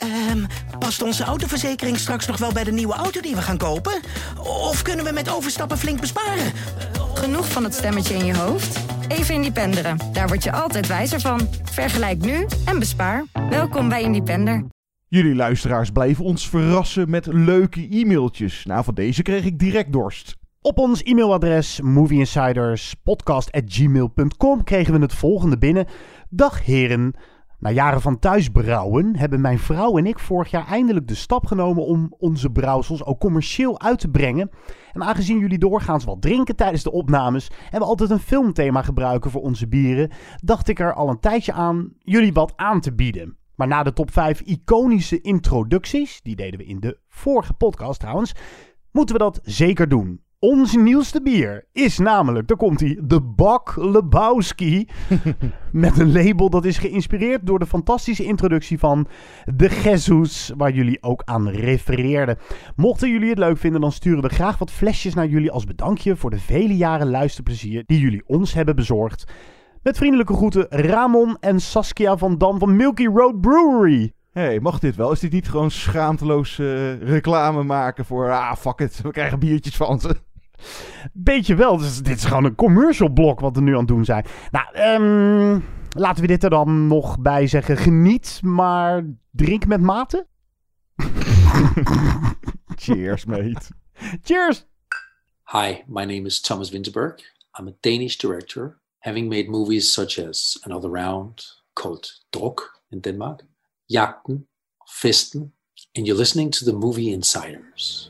Ehm, past onze autoverzekering straks nog wel bij de nieuwe auto die we gaan kopen? Of kunnen we met overstappen flink besparen? Genoeg van het stemmetje in je hoofd? Even Independeren. Daar word je altijd wijzer van. Vergelijk nu en bespaar. Welkom bij Independer. Jullie luisteraars blijven ons verrassen met leuke e-mailtjes. Nou, van deze kreeg ik direct dorst. Op ons e-mailadres movieinsiderspodcast.gmail.com kregen we het volgende binnen. Dag heren. Na jaren van thuisbrouwen hebben mijn vrouw en ik vorig jaar eindelijk de stap genomen om onze brouwsels ook commercieel uit te brengen. En aangezien jullie doorgaans wat drinken tijdens de opnames en we altijd een filmthema gebruiken voor onze bieren, dacht ik er al een tijdje aan jullie wat aan te bieden. Maar na de top 5 iconische introducties, die deden we in de vorige podcast trouwens, moeten we dat zeker doen. Ons nieuwste bier is namelijk, daar komt hij, de Bak Lebowski. met een label dat is geïnspireerd door de fantastische introductie van de Jesus, waar jullie ook aan refereerden. Mochten jullie het leuk vinden, dan sturen we graag wat flesjes naar jullie als bedankje voor de vele jaren luisterplezier die jullie ons hebben bezorgd. Met vriendelijke groeten Ramon en Saskia van Dam van Milky Road Brewery. Hé, hey, mag dit wel? Is dit niet gewoon schaamteloos uh, reclame maken voor... Ah, fuck it, we krijgen biertjes van ze. Beetje wel. Dus dit is gewoon een commercial blok wat we nu aan het doen zijn. Nou, um, laten we dit er dan nog bij zeggen. Geniet, maar drink met mate. Cheers, mate. Cheers. Hi, my name is Thomas Winterberg. I'm a Danish director, having made movies such as Another Round, called Druk in Denmark, Jagden, Festen, and you're listening to the Movie Insiders.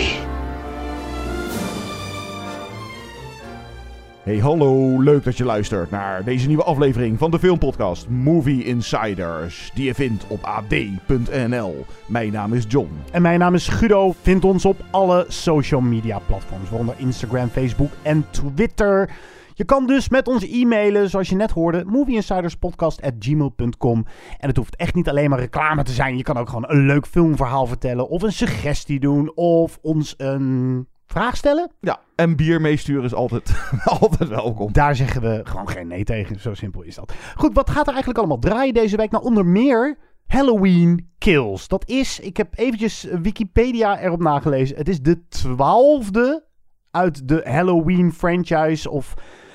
Hey hallo, leuk dat je luistert naar deze nieuwe aflevering van de filmpodcast Movie Insiders, die je vindt op ad.nl. Mijn naam is John. En mijn naam is Guido. Vind ons op alle social media platforms, waaronder Instagram, Facebook en Twitter. Je kan dus met ons e-mailen, zoals je net hoorde, movieinsiderspodcast.gmail.com. En het hoeft echt niet alleen maar reclame te zijn. Je kan ook gewoon een leuk filmverhaal vertellen, of een suggestie doen, of ons een vraag stellen. Ja, en bier meesturen is altijd, altijd welkom. Daar zeggen we gewoon geen nee tegen. Zo simpel is dat. Goed, wat gaat er eigenlijk allemaal draaien deze week? Nou, onder meer Halloween Kills. Dat is, ik heb eventjes Wikipedia erop nagelezen. Het is de twaalfde uit de Halloween franchise of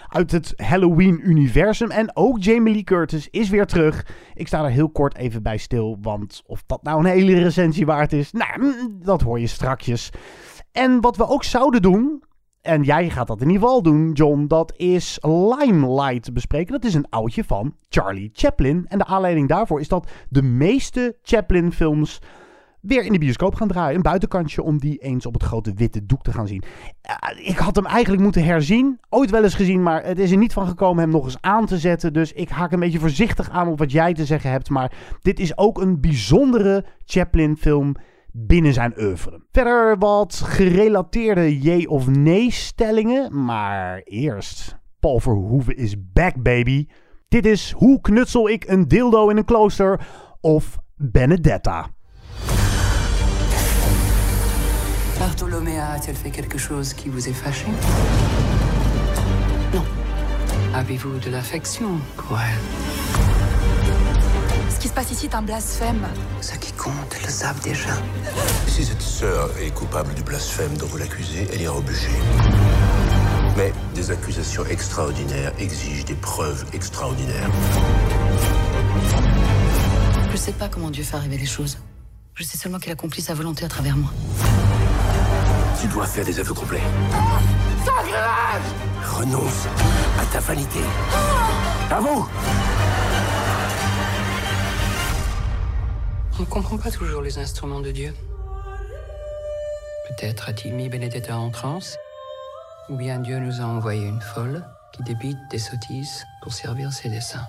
uit het Halloween-universum. En ook Jamie Lee Curtis is weer terug. Ik sta er heel kort even bij stil, want of dat nou een hele recensie waard is, nou, dat hoor je strakjes. En wat we ook zouden doen, en jij gaat dat in ieder geval doen, John, dat is Limelight bespreken. Dat is een oudje van Charlie Chaplin. En de aanleiding daarvoor is dat de meeste Chaplin-films weer in de bioscoop gaan draaien. Een buitenkantje om die eens op het grote witte doek te gaan zien. Ik had hem eigenlijk moeten herzien. Ooit wel eens gezien, maar het is er niet van gekomen hem nog eens aan te zetten. Dus ik haak een beetje voorzichtig aan op wat jij te zeggen hebt. Maar dit is ook een bijzondere Chaplin-film binnen zijn oeuvre. Verder wat gerelateerde je of nee stellingen, maar eerst Paul Verhoeven is back baby. Dit is Hoe knutsel ik een dildo in een klooster of Benedetta. Bartholoméa a-t-elle fait quelque chose qui vous est fâché Non. Avez-vous de l'affection pour elle Ce qui se passe ici est un blasphème. Qui comptent le savent déjà. Si cette sœur est coupable du blasphème dont vous l'accusez, elle ira au bûcher. Mais des accusations extraordinaires exigent des preuves extraordinaires. Je sais pas comment Dieu fait arriver les choses. Je sais seulement qu'il accomplit sa volonté à travers moi. Tu dois faire des aveux complets. Sacrilège Renonce à ta vanité. À vous On ne comprend pas toujours les instruments de Dieu. Peut-être a-t-il mis Benedetta en transe, ou bien Dieu nous a envoyé une folle qui débite des sottises pour servir ses desseins.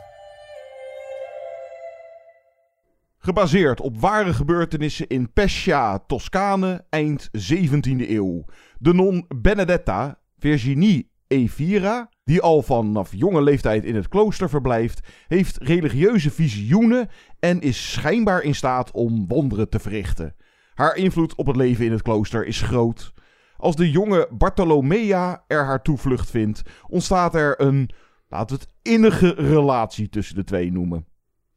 Gebaseerd op ware gebeurtenissen in Pescia, Toscane, eind 17e eeuw. De non Benedetta, Virginie Evira, die al vanaf jonge leeftijd in het klooster verblijft, heeft religieuze visioenen en is schijnbaar in staat om wonderen te verrichten. Haar invloed op het leven in het klooster is groot. Als de jonge Bartolomea er haar toevlucht vindt, ontstaat er een, laten we het innige relatie tussen de twee noemen.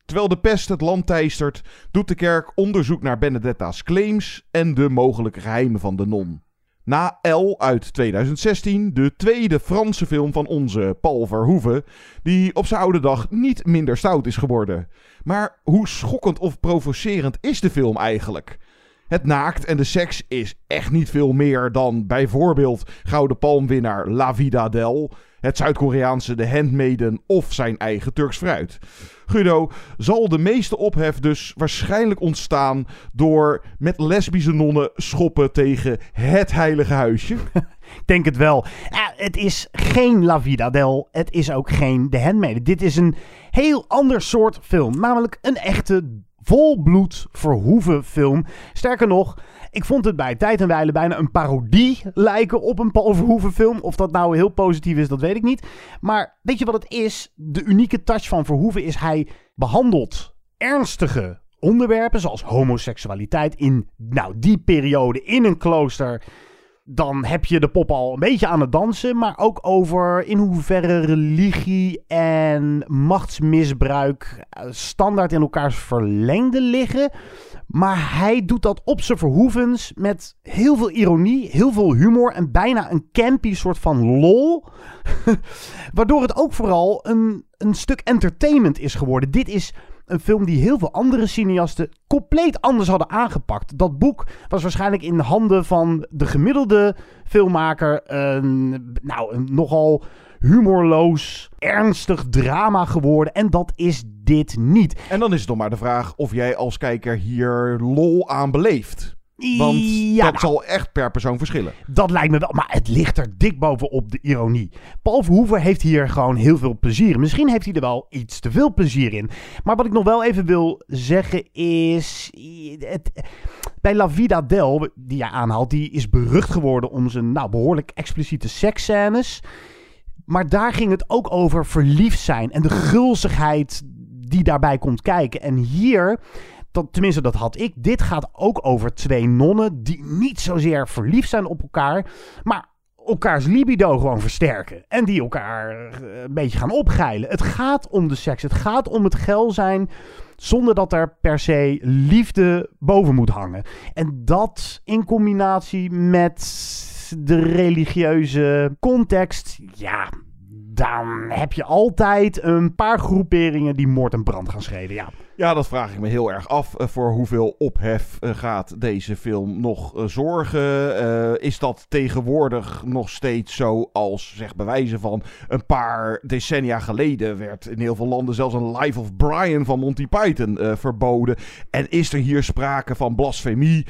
Terwijl de pest het land teistert, doet de kerk onderzoek naar Benedetta's claims en de mogelijke geheimen van de non. Na L uit 2016, de tweede Franse film van onze Paul Verhoeven, die op zijn oude dag niet minder stout is geworden. Maar hoe schokkend of provocerend is de film eigenlijk? Het naakt en de seks is echt niet veel meer dan bijvoorbeeld Gouden Palmwinnaar La Vida Del, het Zuid-Koreaanse The Handmaiden of zijn eigen Turks fruit. Guido, zal de meeste ophef dus waarschijnlijk ontstaan door met lesbische nonnen schoppen tegen het heilige huisje? Ik denk het wel. Het is geen La Vida Del. Het is ook geen The Handmaiden. Dit is een heel ander soort film. Namelijk een echte volbloed verhoeven film. Sterker nog, ik vond het bij tijd en wijle bijna een parodie lijken op een Paul Verhoeven film. Of dat nou heel positief is, dat weet ik niet. Maar weet je wat het is? De unieke touch van Verhoeven is hij behandelt ernstige onderwerpen zoals homoseksualiteit in nou, die periode in een klooster dan heb je de pop al een beetje aan het dansen. Maar ook over in hoeverre religie en machtsmisbruik eh, standaard in elkaars verlengde liggen. Maar hij doet dat op zijn verhoevens met heel veel ironie, heel veel humor en bijna een campy soort van lol. Waardoor het ook vooral een, een stuk entertainment is geworden. Dit is een film die heel veel andere cineasten compleet anders hadden aangepakt. Dat boek was waarschijnlijk in handen van de gemiddelde filmmaker een, nou, een nogal humorloos, ernstig drama geworden. En dat is dit niet. En dan is het nog maar de vraag of jij als kijker hier lol aan beleeft. Want Ja, dat nou. zal echt per persoon verschillen. Dat lijkt me wel, maar het ligt er dik bovenop de ironie. Paul Verhoeven heeft hier gewoon heel veel plezier. Misschien heeft hij er wel iets te veel plezier in. Maar wat ik nog wel even wil zeggen is... Het, bij La Vida Del, die jij aanhaalt, die is berucht geworden om zijn nou, behoorlijk expliciete seksscènes. Maar daar ging het ook over verliefd zijn en de gulzigheid die daarbij komt kijken. En hier, dat, tenminste dat had ik, dit gaat ook over twee nonnen die niet zozeer verliefd zijn op elkaar, maar elkaars libido gewoon versterken. En die elkaar eh, een beetje gaan opgeilen. Het gaat om de seks, het gaat om het geil zijn zonder dat er per se liefde boven moet hangen. En dat in combinatie met de religieuze context, ja, dan heb je altijd een paar groeperingen die moord en brand gaan schreden. Ja. Ja, dat vraag ik me heel erg af. Eh, voor hoeveel ophef eh, gaat deze film nog eh, zorgen? Is dat tegenwoordig nog steeds zo als, zeg, bewijzen van een paar decennia geleden werd in heel veel landen zelfs een Life of Brian van Monty Python verboden? En is er hier sprake van blasfemie?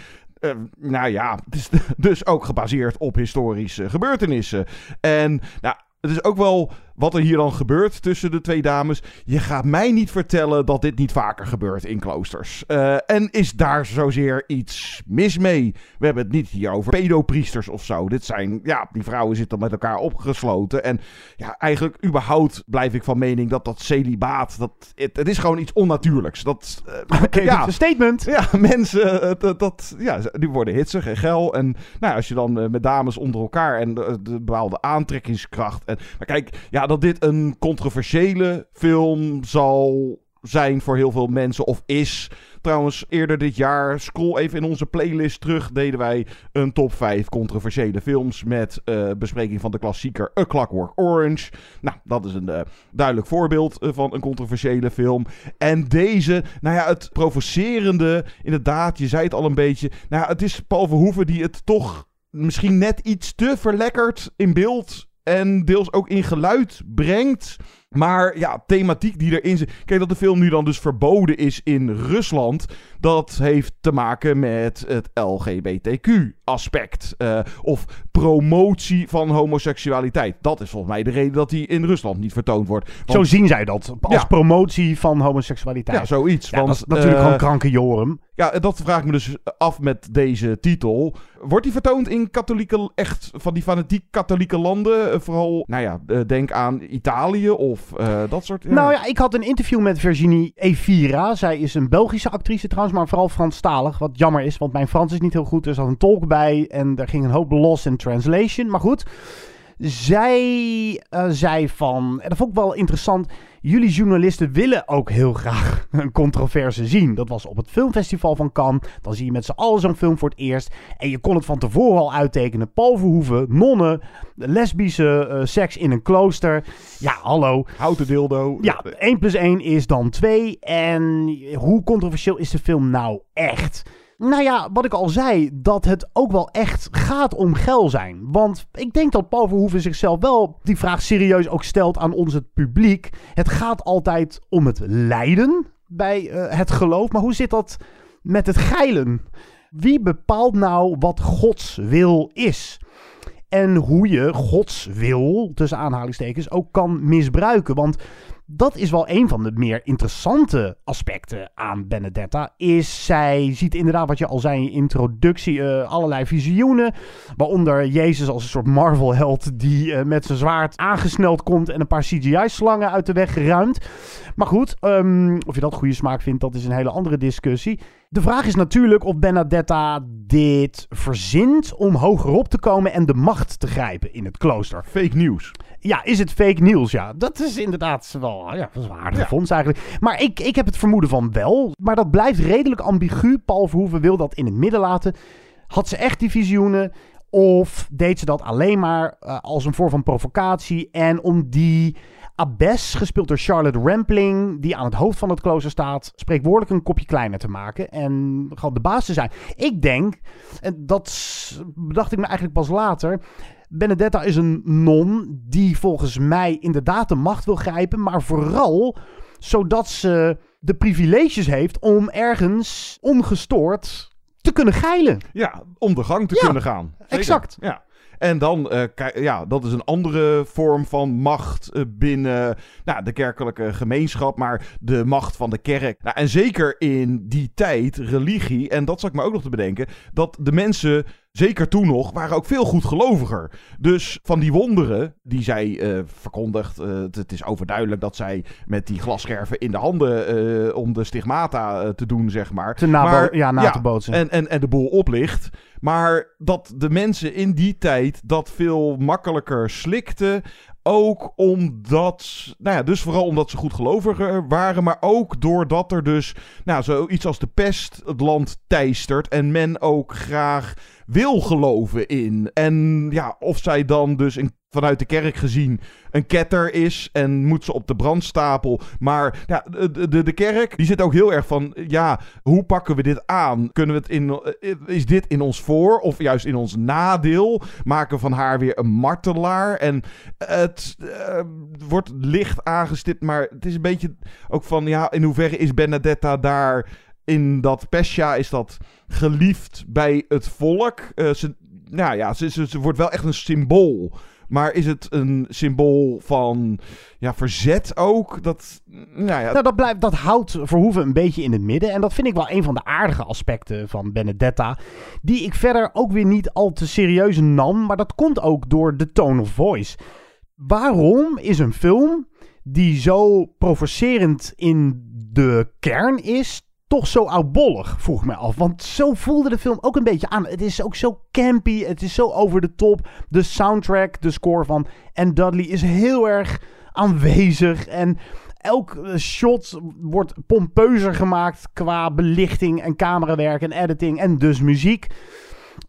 Nou ja, is dus ook gebaseerd op historische gebeurtenissen. En nou, het is ook wel wat er hier dan gebeurt tussen de twee dames. Je gaat mij niet vertellen dat dit niet vaker gebeurt in kloosters. Eh, en is daar zozeer iets mis mee? We hebben het niet hier over pedopriesters of zo. Dit zijn, ja, die vrouwen zitten met elkaar opgesloten. En ja, eigenlijk überhaupt blijf ik van mening dat dat celibaat, dat, het, het is gewoon iets onnatuurlijks. Dat, eh, Oké, dit is een statement. ja, mensen, eh, dat, dat, ja, die worden hitsig en geil. En nou, ja, als je dan eh, met dames onder elkaar en de, de bepaalde aantrekkingskracht. En, maar kijk, ja, dat dit een controversiële film zal zijn voor heel veel mensen, of is. Trouwens, eerder dit jaar, scroll even in onze playlist terug, deden wij een top 5 controversiële films met eh, bespreking van de klassieker A Clockwork Orange. Nou, dat is een eh, duidelijk voorbeeld eh, van een controversiële film. En deze, nou ja, het provocerende, inderdaad, je zei het al een beetje. Nou het is Paul Verhoeven die het toch misschien net iets te verlekkerd in beeld en deels ook in geluid brengt. Maar ja, thematiek die erin zit. Kijk, dat de film nu dan dus verboden is in Rusland. Dat heeft te maken met het LGBTQ-aspect. eh, of promotie van homoseksualiteit. Dat is volgens mij de reden dat die in Rusland niet vertoond wordt. Want- Zo zien zij dat. Als Ja. promotie van homoseksualiteit. Ja, zoiets. Ja, want, dat is natuurlijk eh, gewoon kranke jorum. Ja, dat vraag ik me dus af met deze titel. Wordt die vertoond in katholieke, echt van die fanatiek katholieke landen? Vooral, nou ja, eh, denk aan Italië of eh, dat soort... ja. Nou ja, ik had een interview met Virginie Evira. Zij is een Belgische actrice trouwens, maar vooral Franstalig. Wat jammer is, want mijn Frans is niet heel goed. Er zat een tolk bij en er ging een hoop los in translation. Maar goed, zij eh, zei van, en dat vond ik wel interessant. Jullie journalisten willen ook heel graag een controverse zien. Dat was op het filmfestival van Cannes. Dan zie je met z'n allen zo'n film voor het eerst. En je kon het van tevoren al uittekenen. Paul Verhoeven, nonnen, lesbische eh, seks in een klooster. Ja, hallo. Houten dildo. Ja, 1 plus 1 is dan 2. En hoe controversieel is de film nou echt? Nou ja, wat ik al zei, dat het ook wel echt gaat om geil zijn. Want ik denk dat Paul Verhoeven zichzelf wel die vraag serieus ook stelt aan ons het publiek. Het gaat altijd om het lijden bij eh, het geloof. Maar hoe zit dat met het geilen? Wie bepaalt nou wat Gods wil is? En hoe je Gods wil, tussen aanhalingstekens, ook kan misbruiken. Want dat is wel een van de meer interessante aspecten aan Benedetta. Is zij ziet inderdaad, wat je al zei in je introductie, eh, allerlei visioenen. Waaronder Jezus als een soort Marvel-held die eh, met zijn zwaard aangesneld komt en een paar CGI-slangen uit de weg ruimt. Maar goed, ehm, of je dat goede smaak vindt, dat is een hele andere discussie. De vraag is natuurlijk of Benedetta dit verzint om hogerop te komen en de macht te grijpen in het klooster. Fake nieuws. Ja, is het fake nieuws? Ja, dat is inderdaad wel ja, dat is een aardige fonds eigenlijk. Maar ik, ik heb het vermoeden van wel. Maar dat blijft redelijk ambigu. Paul Verhoeven wil dat in het midden laten. Had ze echt die visioenen? Of deed ze dat alleen maar eh, als een vorm van provocatie? En om die abbess, gespeeld door Charlotte Rampling, die aan het hoofd van het klooster staat, spreekwoordelijk een kopje kleiner te maken en gewoon de baas te zijn. Ik denk, en dat bedacht ik me eigenlijk pas later, Benedetta is een non die volgens mij inderdaad de macht wil grijpen, maar vooral zodat ze de privileges heeft om ergens ongestoord te kunnen geilen. Ja, om de gang te Ja, kunnen gaan. Zeker. exact. Ja. En dan, eh, ja, dat is een andere vorm van macht eh, binnen nou, de kerkelijke gemeenschap, maar de macht van de kerk. Nou, en zeker in die tijd, religie, en dat zat ik me ook nog te bedenken, dat de mensen, zeker toen nog, waren ook veel goedgeloviger. Dus van die wonderen die zij eh, verkondigt, het, is overduidelijk dat zij met die glasscherven in de handen om de stigmata te doen, zeg maar. Te nabo- maar, ja, na te bootsen. En, en, en de boel oplicht. Maar dat de mensen in die tijd dat veel makkelijker slikten. Ook omdat, nou ja, dus vooral omdat ze goed geloviger waren, maar ook doordat er dus, nou, zoiets als de pest het land teistert en men ook graag wil geloven in. En ja, of zij dan dus vanuit de kerk gezien een ketter is en moet ze op de brandstapel. Maar ja, de, de, de kerk, die zit ook heel erg van, ja, hoe pakken we dit aan? Kunnen we het in, eh, is dit in ons voor of juist in ons nadeel? Maken van haar weer een martelaar? En het eh, wordt licht aangestipt, maar het is een beetje ook van, ja, in hoeverre is Benedetta daar in dat Pescia, is dat geliefd bij het volk? Eh, ze, nou ja, ze, ze, ze wordt wel echt een symbool. Maar is het een symbool van ja, verzet ook? Dat, nou ja, Nou, dat, blijft, dat houdt Verhoeven een beetje in het midden. En dat vind ik wel een van de aardige aspecten van Benedetta. Die ik verder ook weer niet al te serieus nam. Maar dat komt ook door de tone of voice. Waarom is een film die zo provocerend in de kern is, toch zo oudbollig, vroeg me af. Want zo voelde de film ook een beetje aan. Het is ook zo campy, het is zo over de top. De soundtrack, de score van Anne Dudley is heel erg aanwezig. En elk eh, shot wordt pompeuzer gemaakt qua belichting en camerawerk en editing en dus muziek.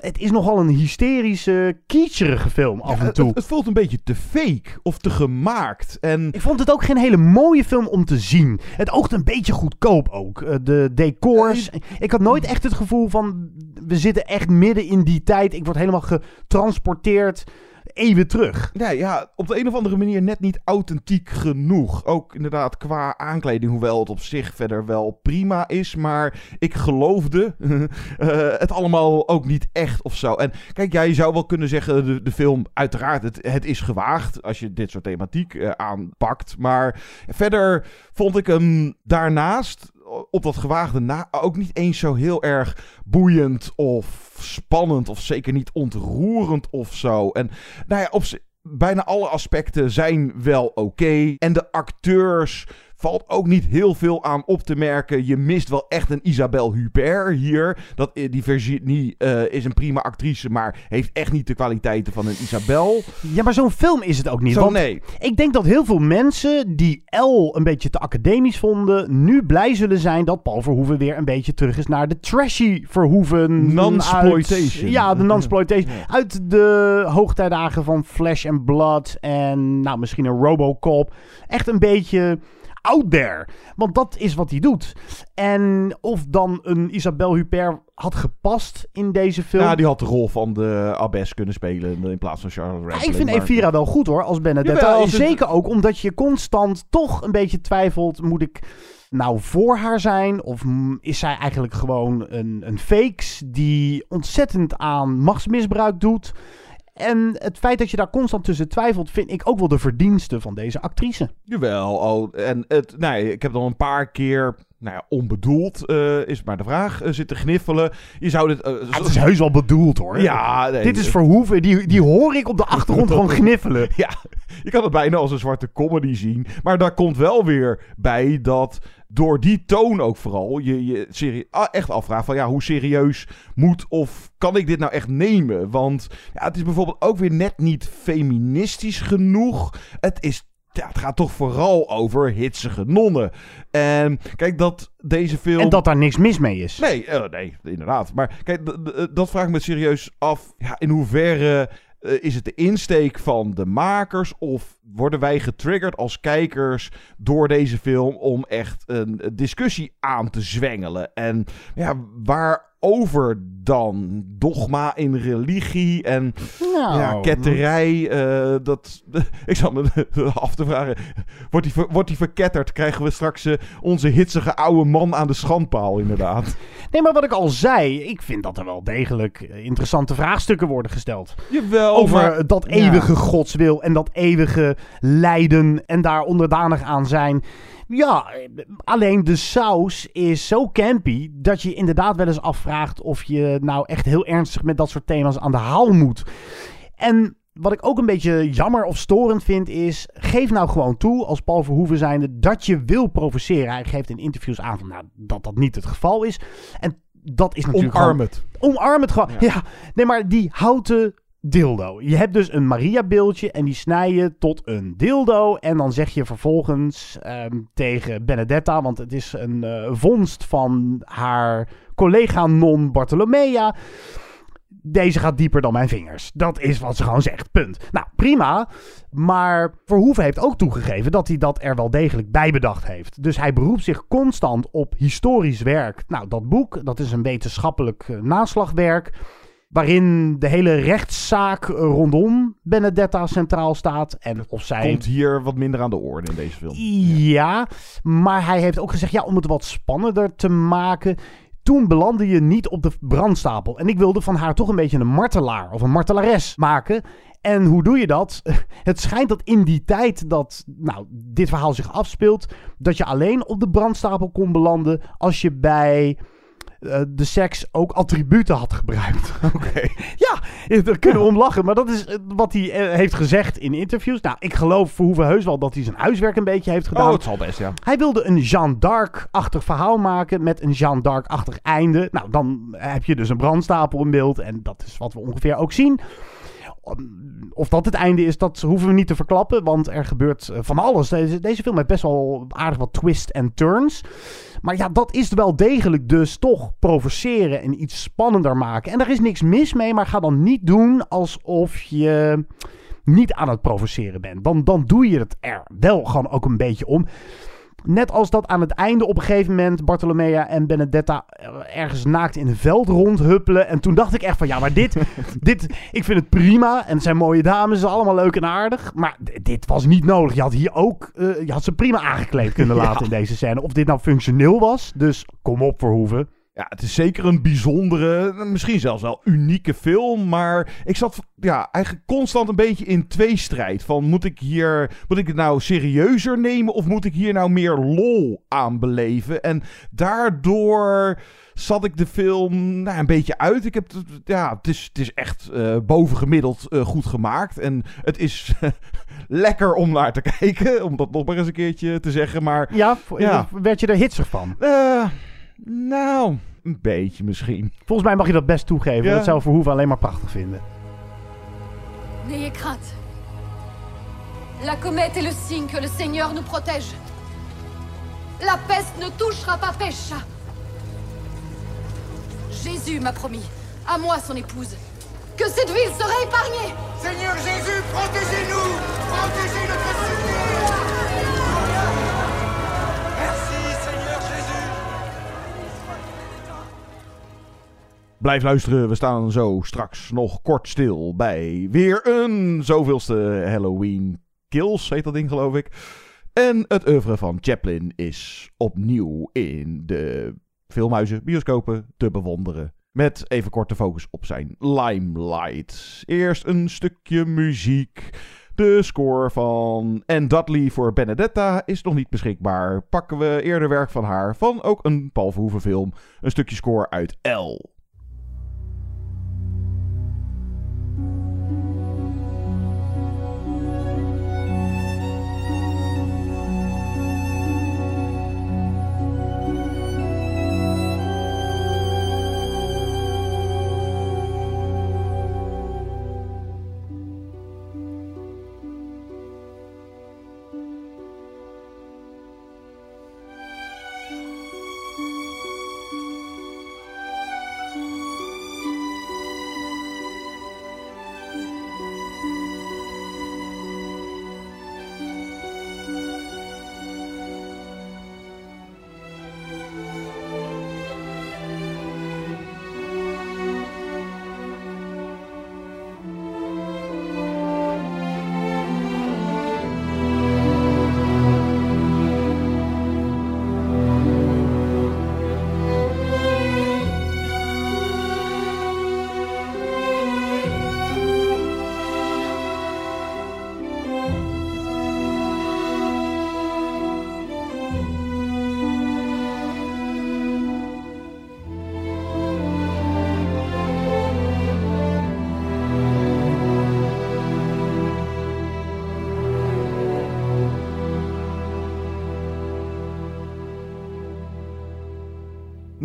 Het is nogal een hysterische, kiecherige film af en toe. het, het voelt een beetje te fake of te gemaakt. En Ik vond het ook geen hele mooie film om te zien. Het oogt een beetje goedkoop ook. Eh, De decors. Ik had nooit echt het gevoel van... We zitten echt midden in die tijd. Ik word helemaal getransporteerd eeuwen terug. Nee, ja, op de een of andere manier net niet authentiek genoeg. Ook inderdaad qua aankleding, hoewel het op zich verder wel prima is. Maar ik geloofde eh, het allemaal ook niet echt of zo. En kijk, ja, je zou wel kunnen zeggen, de, de film, uiteraard, het, het is gewaagd als je dit soort thematiek eh, aanpakt. Maar verder vond ik hem daarnaast op dat gewaagde na ook niet eens zo heel erg boeiend of spannend of zeker niet ontroerend of zo. En nou ja, op bijna alle aspecten zijn wel oké. En de acteurs valt ook niet heel veel aan op te merken. Je mist wel echt een Isabelle Huppert hier. Dat, eh, die Virginie uh, is een prima actrice, maar heeft echt niet de kwaliteiten van een Isabelle. Ja, maar zo'n film is het ook niet. Zo, want nee. Ik denk dat heel veel mensen die L een beetje te academisch vonden, nu blij zullen zijn dat Paul Verhoeven weer een beetje terug is naar de trashy Verhoeven. Non-sploitation. Ja, de non-sploitation. Uit de hoogtijdagen van Flash and Blood en nou, misschien een Robocop. Echt een beetje out there. Want dat is wat hij doet. En of dan een Isabelle Huppert had gepast in deze film. Ja, die had de rol van de Abbess kunnen spelen in plaats van Charles Rampling. ik vind Evira wel goed hoor, als Benedetta. Jawel, als Zeker ook omdat je constant toch een beetje twijfelt. Moet ik nou voor haar zijn? Of is zij eigenlijk gewoon een, een fakes die ontzettend aan machtsmisbruik doet? En het feit dat je daar constant tussen twijfelt, vind ik ook wel de verdienste van deze actrice. Jawel, oh, en het, nee, ik heb dan een paar keer nou ja, onbedoeld uh, is maar de vraag, uh, zitten gniffelen. Je zou dit... Uh, het is heus wel bedoeld hoor. Ja, nee, Dit is Verhoeven, die, die hoor ik op de achtergrond gewoon gniffelen. Ja, je kan het bijna als een zwarte comedy zien. Maar daar komt wel weer bij dat door die toon ook vooral je je serie echt afvraagt van ja, hoe serieus moet of kan ik dit nou echt nemen? Want ja, het is bijvoorbeeld ook weer net niet feministisch genoeg. Het is ja, het gaat toch vooral over hitsige nonnen. En kijk, dat deze film... En dat daar niks mis mee is. Nee, uh, nee inderdaad. Maar kijk, dat vraag ik me serieus af. Ja, in hoeverre uh, is het de insteek van de makers? Of worden wij getriggerd als kijkers door deze film om echt een discussie aan te zwengelen? En ja, waar over dan? Dogma in religie en nou, ja, ketterij. Uh, dat, ik zal me af te vragen, wordt die, wordt die verketterd? Krijgen we straks uh, onze hitsige oude man aan de schandpaal inderdaad? Nee, maar wat ik al zei, ik vind dat er wel degelijk interessante vraagstukken worden gesteld. Jawel, Over maar, dat eeuwige ja. godswil en dat eeuwige lijden en daar onderdanig aan zijn. Ja, alleen de saus is zo campy dat je inderdaad wel eens afvraagt of je nou echt heel ernstig met dat soort thema's aan de haal moet. En wat ik ook een beetje jammer of storend vind is, geef nou gewoon toe als Paul Verhoeven zijnde dat je wil provoceren. Hij geeft in interviews aan van, nou, dat dat niet het geval is. En dat is natuurlijk Omarm het. Gewoon, omarm het gewoon. Ja. ja. nee, maar die houten dildo. Je hebt dus een Maria-beeldje en die snij je tot een dildo. En dan zeg je vervolgens um, tegen Benedetta, want het is een uh, vondst van haar collega non Bartolomea. Deze gaat dieper dan mijn vingers. Dat is wat ze gewoon zegt. Punt. Nou, prima. Maar Verhoeven heeft ook toegegeven dat hij dat er wel degelijk bij bedacht heeft. Dus hij beroept zich constant op historisch werk. Nou, dat boek, dat is een wetenschappelijk uh, naslagwerk waarin de hele rechtszaak rondom Benedetta centraal staat. En of zij... Komt hier wat minder aan de orde in deze film. Ja, maar hij heeft ook gezegd, ja, om het wat spannender te maken... Toen belandde je niet op de brandstapel. En ik wilde van haar toch een beetje een martelaar of een martelares maken. En hoe doe je dat? Het schijnt dat in die tijd dat nou, dit verhaal zich afspeelt, dat je alleen op de brandstapel kon belanden als je bij uh, de seks ook attributen had gebruikt. Oké. Okay. ja, daar kunnen we om lachen. Maar dat is wat hij uh, heeft gezegd in interviews. Nou, ik geloof Verhoeven heus wel dat hij zijn huiswerk een beetje heeft gedaan. Oh, het zal best, ja. Hij wilde een Jeanne d'Arc-achtig verhaal maken met een Jeanne d'Arc-achtig einde. Nou, dan heb je dus een brandstapel in beeld. En dat is wat we ongeveer ook zien. Of dat het einde is, dat hoeven we niet te verklappen. Want er gebeurt eh, van alles. Deze, deze film heeft best wel aardig wat twists en turns. Maar ja, dat is wel degelijk dus toch provoceren en iets spannender maken. En daar is niks mis mee, maar ga dan niet doen alsof je niet aan het provoceren bent. Dan, dan doe je het er wel gewoon ook een beetje om. Net als dat aan het einde op een gegeven moment Bartolomea en Benedetta ergens naakt in een veld rondhuppelen. En toen dacht ik echt van ja, maar dit, dit ik vind het prima. En het zijn mooie dames, ze zijn allemaal leuk en aardig. Maar dit was niet nodig. Je had hier ook, uh, je had ze prima aangekleed kunnen laten ja. in deze scène. Of dit nou functioneel was. Dus kom op Verhoeven. Ja, het is zeker een bijzondere, misschien zelfs wel unieke film. Maar ik zat ja, eigenlijk constant een beetje in tweestrijd. Van moet ik hier, moet ik het nou serieuzer nemen of moet ik hier nou meer lol aan beleven? En daardoor zat ik de film nou, een beetje uit. Ik heb, het- ja, het is, het is echt eh, bovengemiddeld eh, goed gemaakt. En het is lekker om naar te kijken, om dat nog maar eens een keertje te zeggen. Maar Ja, werd je er hitsig van? eh, nou, een beetje misschien. Volgens mij mag je dat best toegeven. Ja. Dat zou Verhoeven alleen maar prachtig vinden. N'ayez crainte. La comète est le signe que le Seigneur nous protège. La peste ne touchera pas Pécha. Jésus m'a promis, à moi son épouse, que cette ville serait épargnée. Seigneur Jésus, protégez-nous Protégez notre cité Blijf luisteren, we staan zo straks nog kort stil bij weer een zoveelste Halloween Kills, heet dat ding geloof ik. En het oeuvre van Chaplin is opnieuw in de filmhuizen, bioscopen te bewonderen. Met even korte focus op zijn Limelight. Eerst een stukje muziek. De score van Anne Dudley voor Benedetta is nog niet beschikbaar. Pakken we eerder werk van haar van ook een Paul Verhoeven film. Een stukje score uit L.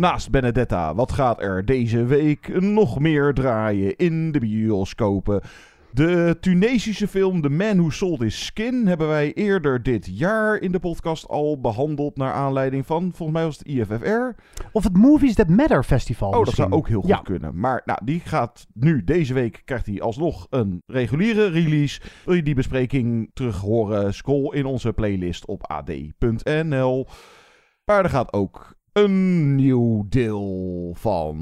Naast Benedetta, wat gaat er deze week nog meer draaien in de bioscopen? De Tunesische film The Man Who Sold His Skin hebben wij eerder dit jaar in de podcast al behandeld naar aanleiding van, volgens mij was het IFFR. Of het Movies That Matter Festival Oh, dat zou ook heel goed Ja. kunnen. Maar nou, die gaat nu, deze week, krijgt hij alsnog een reguliere release. Wil je die bespreking terug horen? Scroll in onze playlist op ad.nl. Maar er gaat ook een nieuw deel van.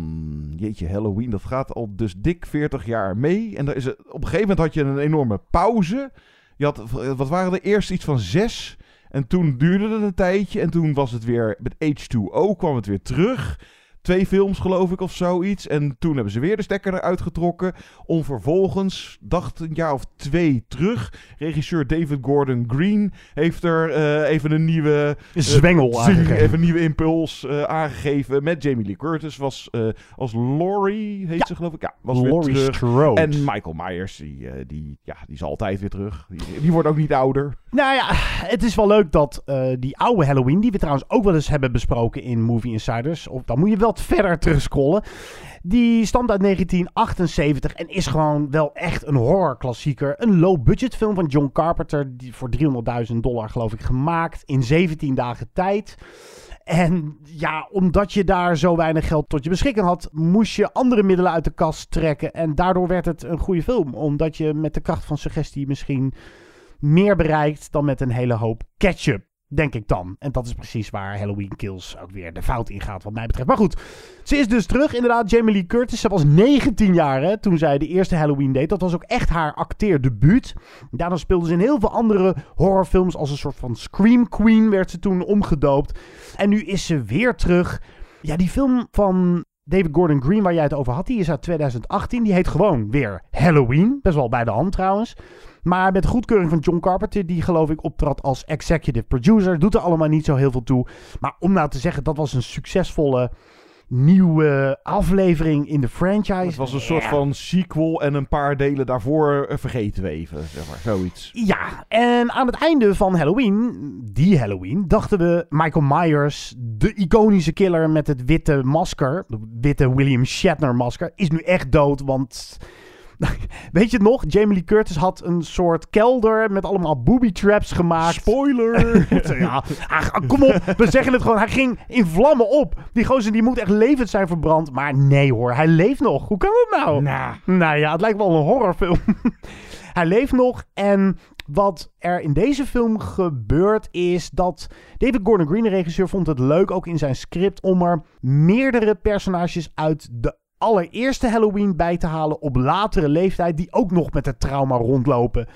Jeetje, Halloween. Dat gaat al dus dik 40 jaar mee. En er is, het- op een gegeven moment had je een enorme pauze. Je had, wat waren er eerst iets van zes. En toen duurde het een tijdje. En toen was het weer met H2O kwam het weer terug. Twee films geloof ik of zoiets. En toen hebben ze weer de stekker eruit getrokken. Om vervolgens, dacht een jaar of twee terug. Regisseur David Gordon Green heeft er eh, even een nieuwe... eh, Zwengel zing- aangegeven. Even een nieuwe impuls eh, aangegeven. Met Jamie Lee Curtis was als Laurie, heet ze geloof ik. Ja, was Laurie weer. Strode. En Michael Myers, die, die, ja, die is altijd weer terug. Die, die wordt ook niet ouder. Nou ja, het is wel leuk dat die oude Halloween, die we trouwens ook wel eens hebben besproken in Movie Insiders, of dan moet je wel verder terugscrollen. Die stamt uit 1978 en is gewoon wel echt een horrorklassieker. Een low-budget film van John Carpenter, die voor 300.000 dollar geloof ik gemaakt in 17 dagen tijd. En ja, omdat je daar zo weinig geld tot je beschikking had, moest je andere middelen uit de kast trekken. En daardoor werd het een goede film. Omdat je met de kracht van suggestie misschien meer bereikt dan met een hele hoop ketchup. Denk ik dan. En dat is precies waar Halloween Kills ook weer de fout in gaat, wat mij betreft. Maar goed, ze is dus terug. Inderdaad, Jamie Lee Curtis. Ze was 19 jaar hè, toen zij de eerste Halloween deed. Dat was ook echt haar acteerdebuut. Daarna speelde ze in heel veel andere horrorfilms. Als een soort van Scream Queen werd ze toen omgedoopt. En nu is ze weer terug. Ja, die film van David Gordon Green waar jij het over had, die is uit 2018. Die heet gewoon weer Halloween. Best wel bij de hand trouwens. Maar met goedkeuring van John Carpenter, die geloof ik optrad als executive producer. Doet er allemaal niet zo heel veel toe. Maar om nou te zeggen, dat was een succesvolle nieuwe aflevering in de franchise. Het was een soort van sequel en een paar delen daarvoor eh, vergeten we even, zeg maar. Zoiets. Ja, en aan het einde van Halloween, die Halloween, dachten we Michael Myers, de iconische killer met het witte masker, de witte William Shatner masker, is nu echt dood, want... Weet je het nog? Jamie Lee Curtis had een soort kelder met allemaal booby traps gemaakt. Spoiler! ja, kom op. We zeggen het gewoon. Hij ging in vlammen op. Die gozer die moet echt levend zijn verbrand. Maar nee hoor, hij leeft nog. Hoe kan dat nou? Nou. Nou ja, het lijkt wel een horrorfilm. hij leeft nog en wat er in deze film gebeurt is dat David Gordon Green, de regisseur, vond het leuk ook in zijn script om er meerdere personages uit de allereerste Halloween bij te halen op latere leeftijd die ook nog met het trauma rondlopen.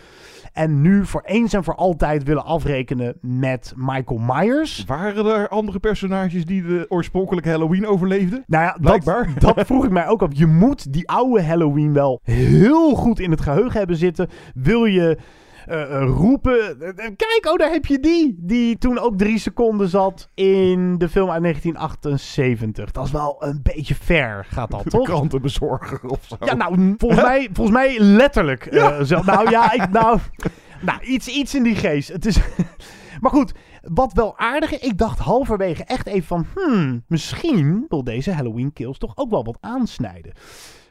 En nu voor eens en voor altijd willen afrekenen met Michael Myers. Waren er andere personages die de oorspronkelijke Halloween overleefden? Nou ja, Blijkbaar. Dat, dat vroeg ik mij ook af. Je moet die oude Halloween wel heel goed in het geheugen hebben zitten. Wil je eh, eh, roepen... eh, kijk, oh, daar heb je die. Die toen ook drie seconden zat in de film uit 1978. Dat is wel een beetje ver, gaat dat, De toch? krantenbezorger of zo. Ja, nou, volgens mij, volgens mij letterlijk. zo. Nou ja, ik, nou, nou iets, iets in die geest. Het is, maar goed, wat wel aardig is, ik dacht halverwege echt even van, hmm, misschien wil deze Halloween Kills toch ook wel wat aansnijden.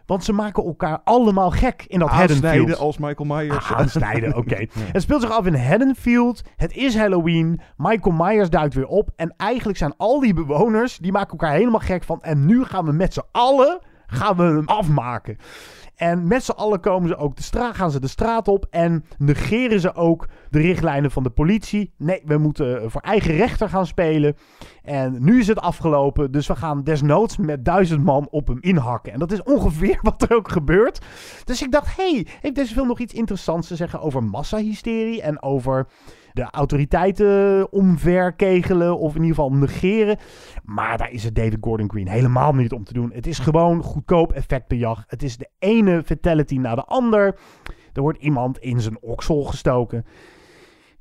Want ze maken elkaar allemaal gek in dat Aansnijden Haddonfield. als Michael Myers. Ah, aansnijden, oké. Het speelt zich af in Haddonfield. Het is Halloween. Michael Myers duikt weer op. En eigenlijk zijn al die bewoners, die maken elkaar helemaal gek van. En nu gaan we met z'n allen, gaan we hem afmaken. En met z'n allen komen ze ook de straat, gaan ze de straat op en negeren ze ook de richtlijnen van de politie. Nee, we moeten voor eigen rechter gaan spelen. En nu is het afgelopen, dus we gaan desnoods met duizend man op hem inhakken. En dat is ongeveer wat er ook gebeurt. Dus ik dacht, hey, heeft deze film nog iets interessants te zeggen over massahysterie en over de autoriteiten omverkegelen of in ieder geval negeren. Maar daar is het David Gordon Green helemaal niet om te doen. Het is gewoon goedkoop effectbejag. Het is de ene fatality na de ander. Er wordt iemand in zijn oksel gestoken.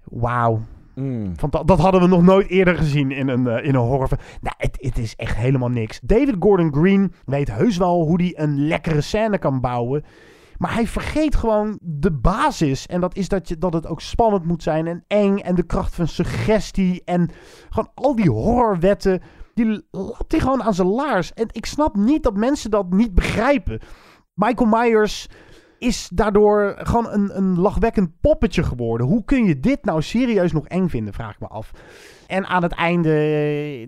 Wauw. Mm. Dat, dat hadden we nog nooit eerder gezien in een, eh, in een horrorfilm. Nou, het, het is echt helemaal niks. David Gordon Green weet heus wel hoe hij een lekkere scène kan bouwen. Maar hij vergeet gewoon de basis. En dat is dat, je, dat het ook spannend moet zijn en eng. En de kracht van suggestie. En gewoon al die horrorwetten. Die lapt hij gewoon aan zijn laars. En ik snap niet dat mensen dat niet begrijpen. Michael Myers is daardoor gewoon een, een lachwekkend poppetje geworden. Hoe kun je dit nou serieus nog eng vinden, vraag ik me af. En aan het einde...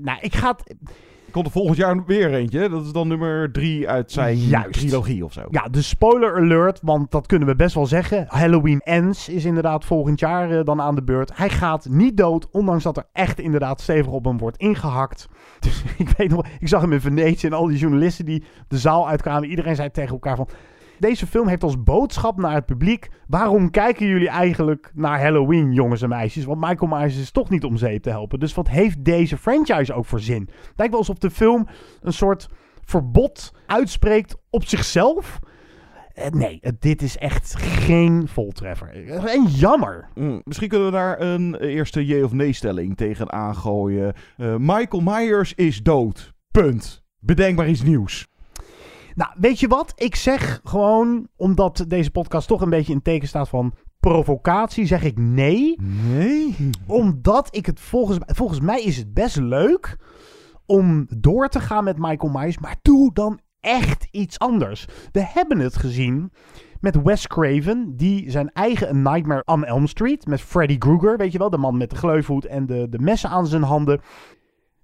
Nou, ik ga het... Komt er volgend jaar weer eentje. Dat is dan nummer drie uit zijn Juist. trilogie of zo. Ja, de spoiler alert, want dat kunnen we best wel zeggen. Halloween Ends is inderdaad volgend jaar eh, dan aan de beurt. Hij gaat niet dood, ondanks dat er echt inderdaad stevig op hem wordt ingehakt. Dus ik weet nog, ik zag hem in Venetië en al die journalisten die de zaal uitkwamen. Iedereen zei tegen elkaar van... Deze film heeft als boodschap naar het publiek. Waarom kijken jullie eigenlijk naar Halloween, jongens en meisjes? Want Michael Myers is toch niet om zeep te helpen. Dus wat heeft deze franchise ook voor zin? Lijkt wel alsof de film een soort verbod uitspreekt op zichzelf. Eh, Nee, dit is echt geen voltreffer. En jammer. Mm, misschien kunnen we daar een eerste jee of nee stelling tegen aangooien. Eh, Michael Myers is dood. Punt. Bedenk maar iets nieuws. Nou, weet je wat? Ik zeg gewoon, omdat deze podcast toch een beetje in teken staat van provocatie, zeg ik nee. Nee? Omdat ik het volgens, volgens mij is het best leuk om door te gaan met Michael Myers, maar doe dan echt iets anders. We hebben het gezien met Wes Craven, die zijn eigen A Nightmare on Elm Street met Freddy Krueger, weet je wel, de man met de gleufhoed en de, de messen aan zijn handen.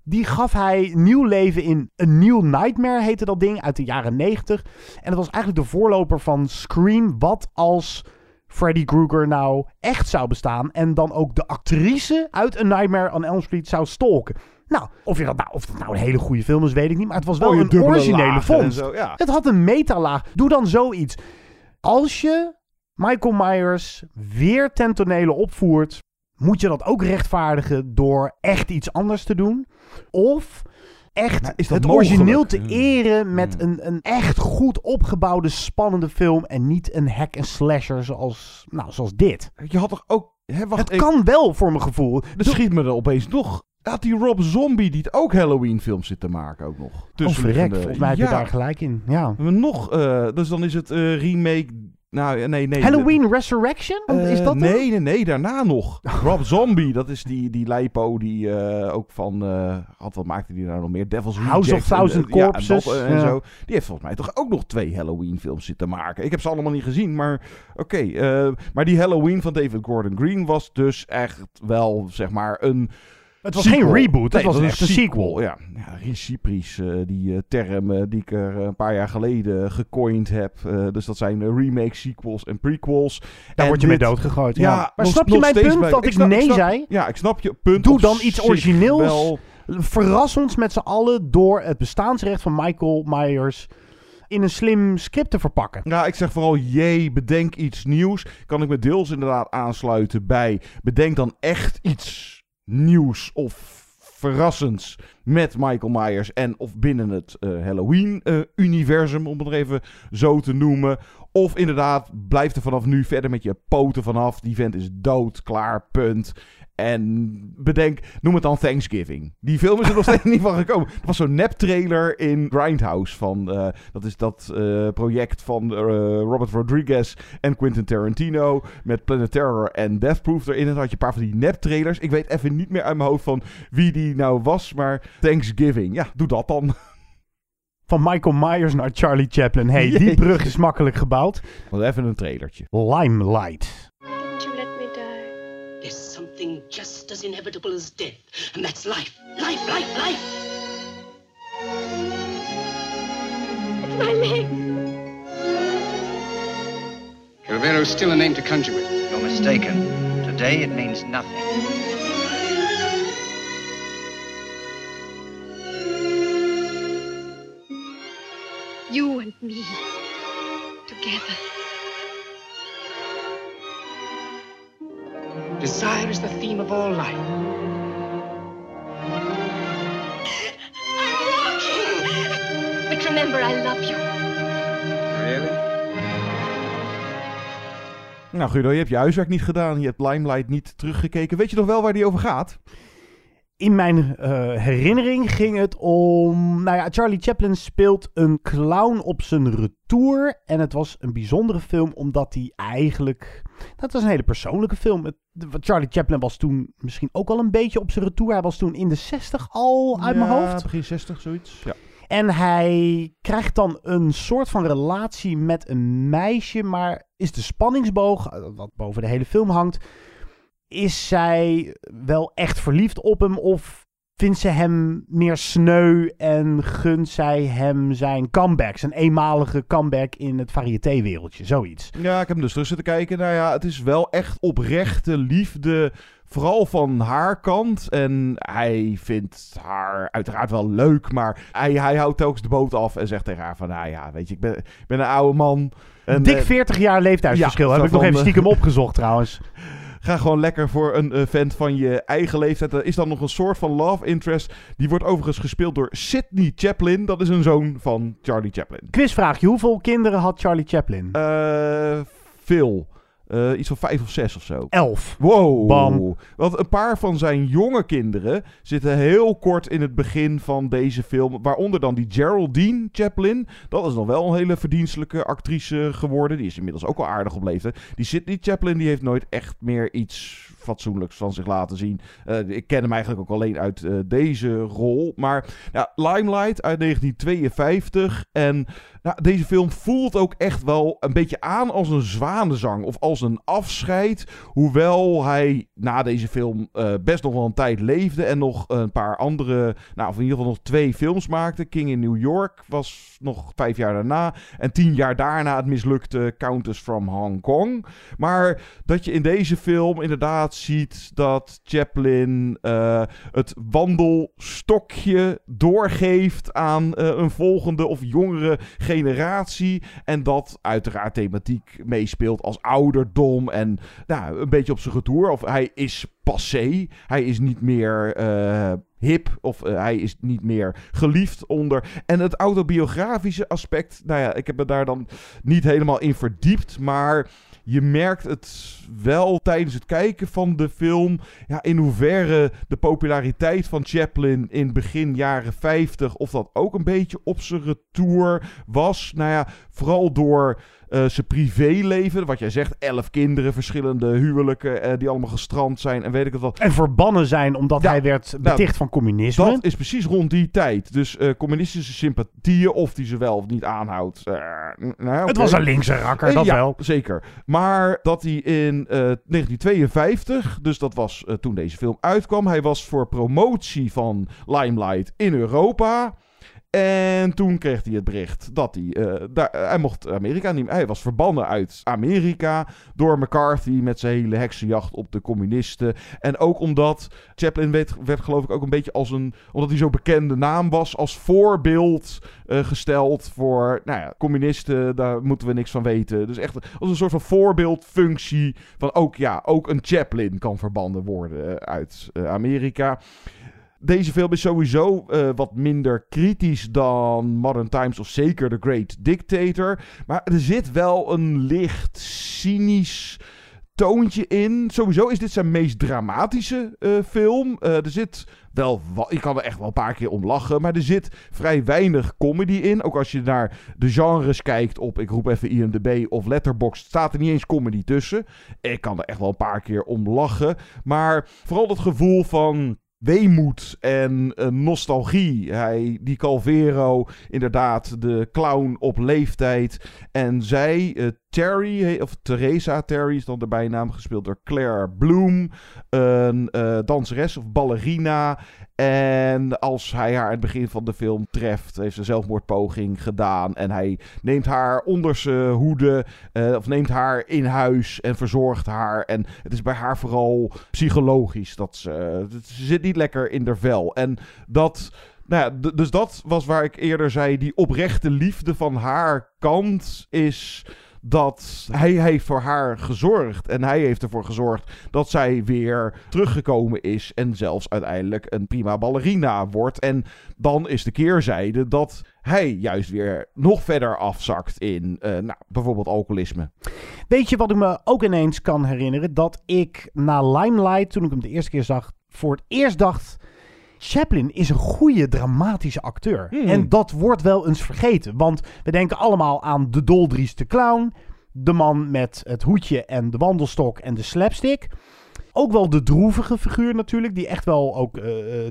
Die gaf hij nieuw leven in A New Nightmare, heette dat ding, uit de jaren 90. En dat was eigenlijk de voorloper van Scream, wat als Freddy Krueger nou echt zou bestaan. En dan ook de actrice uit A Nightmare on Elm Street zou stalken. Nou, of, je dat nou, of dat nou een hele goede film is, weet ik niet. Maar het was wel Mooie een originele vondst. zo, ja. Het had een metalaag. Doe dan zoiets. Als je Michael Myers weer ten tonele opvoert, moet je dat ook rechtvaardigen door echt iets anders te doen. Of echt Nou, is dat het mogelijk? origineel te Hmm. eren met een, een echt goed opgebouwde, spannende film. En niet een hack en slasher zoals, nou, zoals dit. Je had toch ook... Hè, wacht Het even. kan wel voor mijn gevoel. Er schiet me er opeens nog... Had die Rob Zombie die het ook Halloween films zit te maken ook nog. Oh, verrek. Tussenliggende- Volgens mij heb je Ja. daar gelijk in. Ja. Nog... eh, dus dan is het eh, remake... Nou, nee, nee. Halloween Resurrection? Eh, is dat hem? nee, nee, nee, daarna nog. Rob Zombie, dat is die, die Lipo die eh, ook van... eh had, wat maakte die nou nog meer? Devil's House of Thousand eh, ja, en Corpses, dat, eh, en ja. zo. Die heeft volgens mij toch ook nog twee Halloween films zitten maken. Ik heb ze allemaal niet gezien, maar oké. eh, maar die Halloween van David Gordon Green was dus echt wel, zeg maar, een... Het was sequel. geen reboot, het was echt een sequel. Ja, ja Recipries, eh, die eh, term eh, die ik er een paar jaar geleden gecoind heb. Dus dat zijn remakes, sequels en prequels. Daar En word je mee doodgegooid. Ja. Maar nog- snap je mijn punt bij- dat ik, snap- nee snap- zei? Ja, ik snap je punt. Doe dan iets origineels. Wel, Verras ons met z'n allen door het bestaansrecht van Michael Myers in een slim script te verpakken. ja, ik zeg vooral, jee, bedenk iets nieuws. Kan ik me deels inderdaad aansluiten bij. Bedenk dan echt iets nieuws of verrassends met Michael Myers en of binnen het eh, Halloween-universum, om het even zo te noemen. Of inderdaad, blijf er vanaf nu verder met je poten vanaf. Die vent is dood, klaar, punt. En bedenk, noem het dan Thanksgiving. Die film is er nog steeds niet van gekomen. Er was zo'n nep-trailer in Grindhouse van... eh, dat is dat eh, project van eh, Robert Rodriguez en Quentin Tarantino... met Planet Terror en Death Proof erin. En dan had je een paar van die nep-trailers. Ik weet even niet meer uit mijn hoofd van wie die nou was, maar Thanksgiving. Ja, doe dat dan. Van Michael Myers naar Charlie Chaplin. hey, die brug is makkelijk gebouwd. Wat even een trailertje. Limelight. Something just as inevitable as death, and that's life. Life, life, life! It's my leg. Calvero's still a name to conjure with. You're mistaken. Today it means nothing. You and me. Together. Desire is the theme of all life. I'm walking! But remember, I love you. Really? Nou Guido, je hebt je huiswerk niet gedaan. Je hebt Limelight niet teruggekeken. Weet je nog wel waar die over gaat? In mijn eh, herinnering ging het om. Nou ja, Charlie Chaplin speelt een clown op zijn retour. En het was een bijzondere film, omdat hij eigenlijk. Dat was een hele persoonlijke film. Het, Charlie Chaplin was toen misschien ook al een beetje op zijn retour. Hij was toen in de 60 al uit mijn hoofd. begin 60, zoiets. Ja. En hij krijgt dan een soort van relatie met een meisje, maar is de spanningsboog, eh, wat boven de hele film hangt, is zij wel echt verliefd op hem of vindt ze hem meer sneu en gunt zij hem zijn comeback, zijn eenmalige comeback in het variété-wereldje, zoiets. Ja, ik heb hem dus terug zitten kijken. Nou ja, het is wel echt oprechte liefde. Vooral van haar kant. En hij vindt haar uiteraard wel leuk. Maar hij, hij houdt telkens de boot af en zegt tegen haar van... Nou ja, weet je, ik ben, ik ben een oude man. En, Dik eh, 40 jaar leeftijdsverschil, ja, heb ik nog even eh, stiekem opgezocht trouwens. Ga gewoon lekker voor een vent van je eigen leeftijd. Er is dan nog een soort van love interest. Die wordt overigens gespeeld door Sidney Chaplin. Dat is een zoon van Charlie Chaplin. Quizvraagje, hoeveel kinderen had Charlie Chaplin? Eh veel. Eh, iets van vijf of zes of zo. Elf. Wow. Bam. Want een paar van zijn jonge kinderen zitten heel kort in het begin van deze film. Waaronder dan die Geraldine Chaplin. Dat is nog wel een hele verdienstelijke actrice geworden. Die is inmiddels ook al aardig op leeftijd. Die Sidney Chaplin die heeft nooit echt meer iets fatsoenlijks van zich laten zien. Eh, ik ken hem eigenlijk ook alleen uit eh, deze rol. Maar Limelight uit 1952. En nou, deze film voelt ook echt wel een beetje aan als een zwanenzang. Of als een afscheid. Hoewel hij na deze film eh, best nog wel een tijd leefde. En nog een paar andere, nou in ieder geval nog twee films maakte. King in New York was nog vijf jaar daarna. En tien jaar daarna het mislukte Countess from Hong Kong. Maar dat je in deze film inderdaad ziet dat Chaplin eh, het wandelstokje doorgeeft aan eh, een volgende of jongere generatie. En dat uiteraard thematiek meespeelt als ouderdom en nou, een beetje op zijn retour. Of hij is passé. Hij is niet meer eh, hip of hij is niet meer geliefd onder. En het autobiografische aspect, nou ja, ik heb me daar dan niet helemaal in verdiept, maar je merkt het wel tijdens het kijken van de film. Ja, in hoeverre de populariteit van Chaplin in begin jaren 50. of dat ook een beetje op zijn retour was. Nou ja, vooral door. Uh, zijn privéleven, wat jij zegt, elf kinderen, verschillende huwelijken uh, die allemaal gestrand zijn en weet ik het wat. En verbannen zijn omdat ja, hij werd beticht nou, van communisme. Dat is precies rond die tijd. Dus uh, communistische sympathieën, of die ze wel of niet aanhoudt. nou, okay. Het was een linkse rakker, dat ja, wel. Zeker. Maar dat hij in 1952, dus dat was toen deze film uitkwam, hij was voor promotie van Limelight in Europa. En toen kreeg hij het bericht dat hij. Uh, daar, hij mocht Amerika niet Hij was verbannen uit Amerika. Door McCarthy met zijn hele heksenjacht op de communisten. En ook omdat Chaplin werd, werd geloof ik ook een beetje als een. Omdat hij zo'n bekende naam was. Als voorbeeld uh, gesteld voor. Nou ja, communisten. Daar moeten we niks van weten. Dus echt als een soort van voorbeeldfunctie. Van ook ja, ook een Chaplin kan verbannen worden uit Amerika. Deze film is sowieso uh, wat minder kritisch dan Modern Times of zeker The Great Dictator. Maar er zit wel een licht cynisch toontje in. Sowieso is dit zijn meest dramatische uh, film. Uh, er zit wel je kan er echt wel een paar keer om lachen, maar er zit vrij weinig comedy in. Ook als je naar de genres kijkt op, ik roep even IMDb of Letterboxd, staat er niet eens comedy tussen. Ik kan er echt wel een paar keer om lachen, maar vooral dat gevoel van weemoed en uh, nostalgie. Hij, die Calvero, inderdaad, de clown op leeftijd. En zij, uh, Terry, of Theresa Terry is dan de bijnaam, gespeeld door Claire Bloom. Een uh, danseres of ballerina. En als hij haar aan het begin van de film treft, heeft ze een zelfmoordpoging gedaan. En hij neemt haar onder zijn hoede, uh, of neemt haar in huis en verzorgt haar. En het is bij haar vooral psychologisch. Dat ze, ze zit niet lekker in de vel. En dat... Nou ja, dus dat was waar ik eerder zei, die oprechte liefde van haar kant is dat hij heeft voor haar gezorgd. En hij heeft ervoor gezorgd dat zij weer teruggekomen is. En zelfs uiteindelijk een prima ballerina wordt. En dan is de keerzijde dat hij juist weer nog verder afzakt in uh, nou, bijvoorbeeld alcoholisme. Weet je wat ik me ook ineens kan herinneren? Dat ik na Limelight, toen ik hem de eerste keer zag, voor het eerst dacht... Chaplin is een goede dramatische acteur. Hmm. En dat wordt wel eens vergeten. Want we denken allemaal aan de doldrieste clown. De man met het hoedje en de wandelstok en de slapstick. Ook wel de droevige figuur natuurlijk, die echt wel ook uh,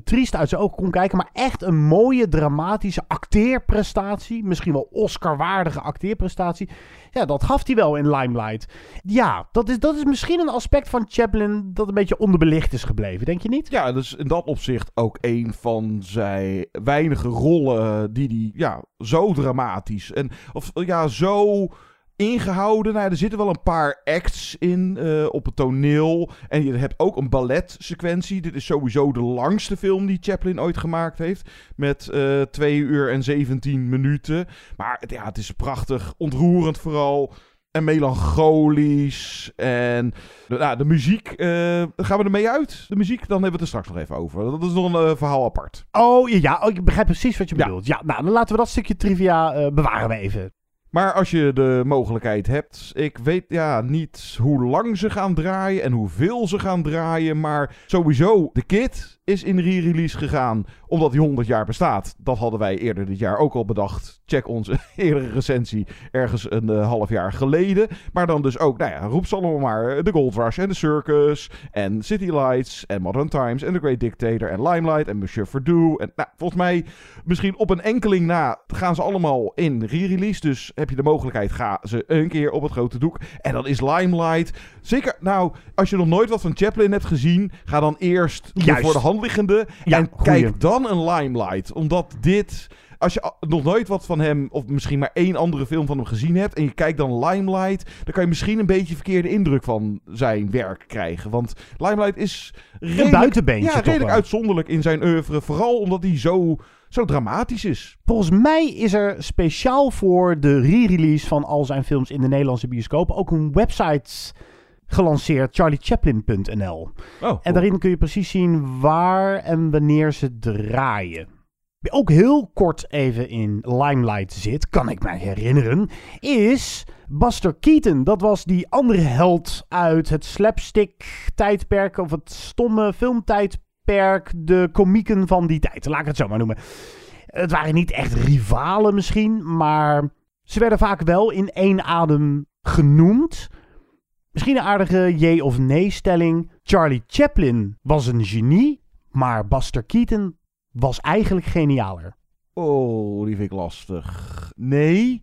triest uit zijn ogen kon kijken. Maar echt een mooie, dramatische acteerprestatie. Misschien wel Oscar-waardige acteerprestatie. Ja, dat gaf hij wel in Limelight. Ja, dat is, dat is misschien een aspect van Chaplin dat een beetje onderbelicht is gebleven, denk je niet? Ja, dus in dat opzicht ook een van zijn weinige rollen die hij ja, zo dramatisch en of ja, zo ingehouden. Nou, er zitten wel een paar acts in uh, op het toneel. En je hebt ook een balletsequentie. Dit is sowieso de langste film die Chaplin ooit gemaakt heeft. Met uh, 2 uur en 17 minuten. Maar ja, het is prachtig. Ontroerend vooral. En melancholisch. En de, nou, de muziek, uh, gaan we ermee uit? De muziek, dan hebben we het er straks nog even over. Dat is nog een uh, verhaal apart. Oh ja, oh, ik begrijp precies wat je ja. bedoelt. Ja, nou, dan laten we dat stukje trivia uh, bewaren we even. Maar als je de mogelijkheid hebt, ik weet ja niet hoe lang ze gaan draaien en hoeveel ze gaan draaien, maar sowieso de kit is in re-release gegaan omdat hij 100 jaar bestaat. Dat hadden wij eerder dit jaar ook al bedacht. Check onze eerdere recensie ergens een uh, half jaar geleden. Maar dan dus ook, nou ja, roep ze allemaal maar. The Gold Rush en The Circus en City Lights en Modern Times en The Great Dictator en Limelight en Monsieur Verdoe. En nou, volgens mij misschien op een enkeling na gaan ze allemaal in re-release. Dus heb je de mogelijkheid, ga ze een keer op het grote doek. En dan is Limelight. Zeker, nou, als je nog nooit wat van Chaplin hebt gezien, ga dan eerst voor de hand liggende. Ja, en goeie. kijk dan een Limelight. Omdat dit... Als je nog nooit wat van hem, of misschien maar één andere film van hem gezien hebt... en je kijkt dan Limelight... dan kan je misschien een beetje verkeerde indruk van zijn werk krijgen. Want Limelight is redelijk, een buitenbeentje ja, redelijk uitzonderlijk in zijn oeuvre. Vooral omdat hij zo, zo dramatisch is. Volgens mij is er speciaal voor de re-release van al zijn films in de Nederlandse bioscoop... ook een website gelanceerd, charliechaplin.nl. Oh, En daarin kun je precies zien waar en wanneer ze draaien. Ook heel kort even in Limelight zit, kan ik mij herinneren, is Buster Keaton. Dat was die andere held uit het slapstick-tijdperk, of het stomme filmtijdperk, de komieken van die tijd. Laat ik het zo maar noemen. Het waren niet echt rivalen misschien, maar ze werden vaak wel in één adem genoemd. Misschien een aardige jee of nee stelling. Charlie Chaplin was een genie, maar Buster Keaton was eigenlijk genialer. Oh, die vind ik lastig. Nee.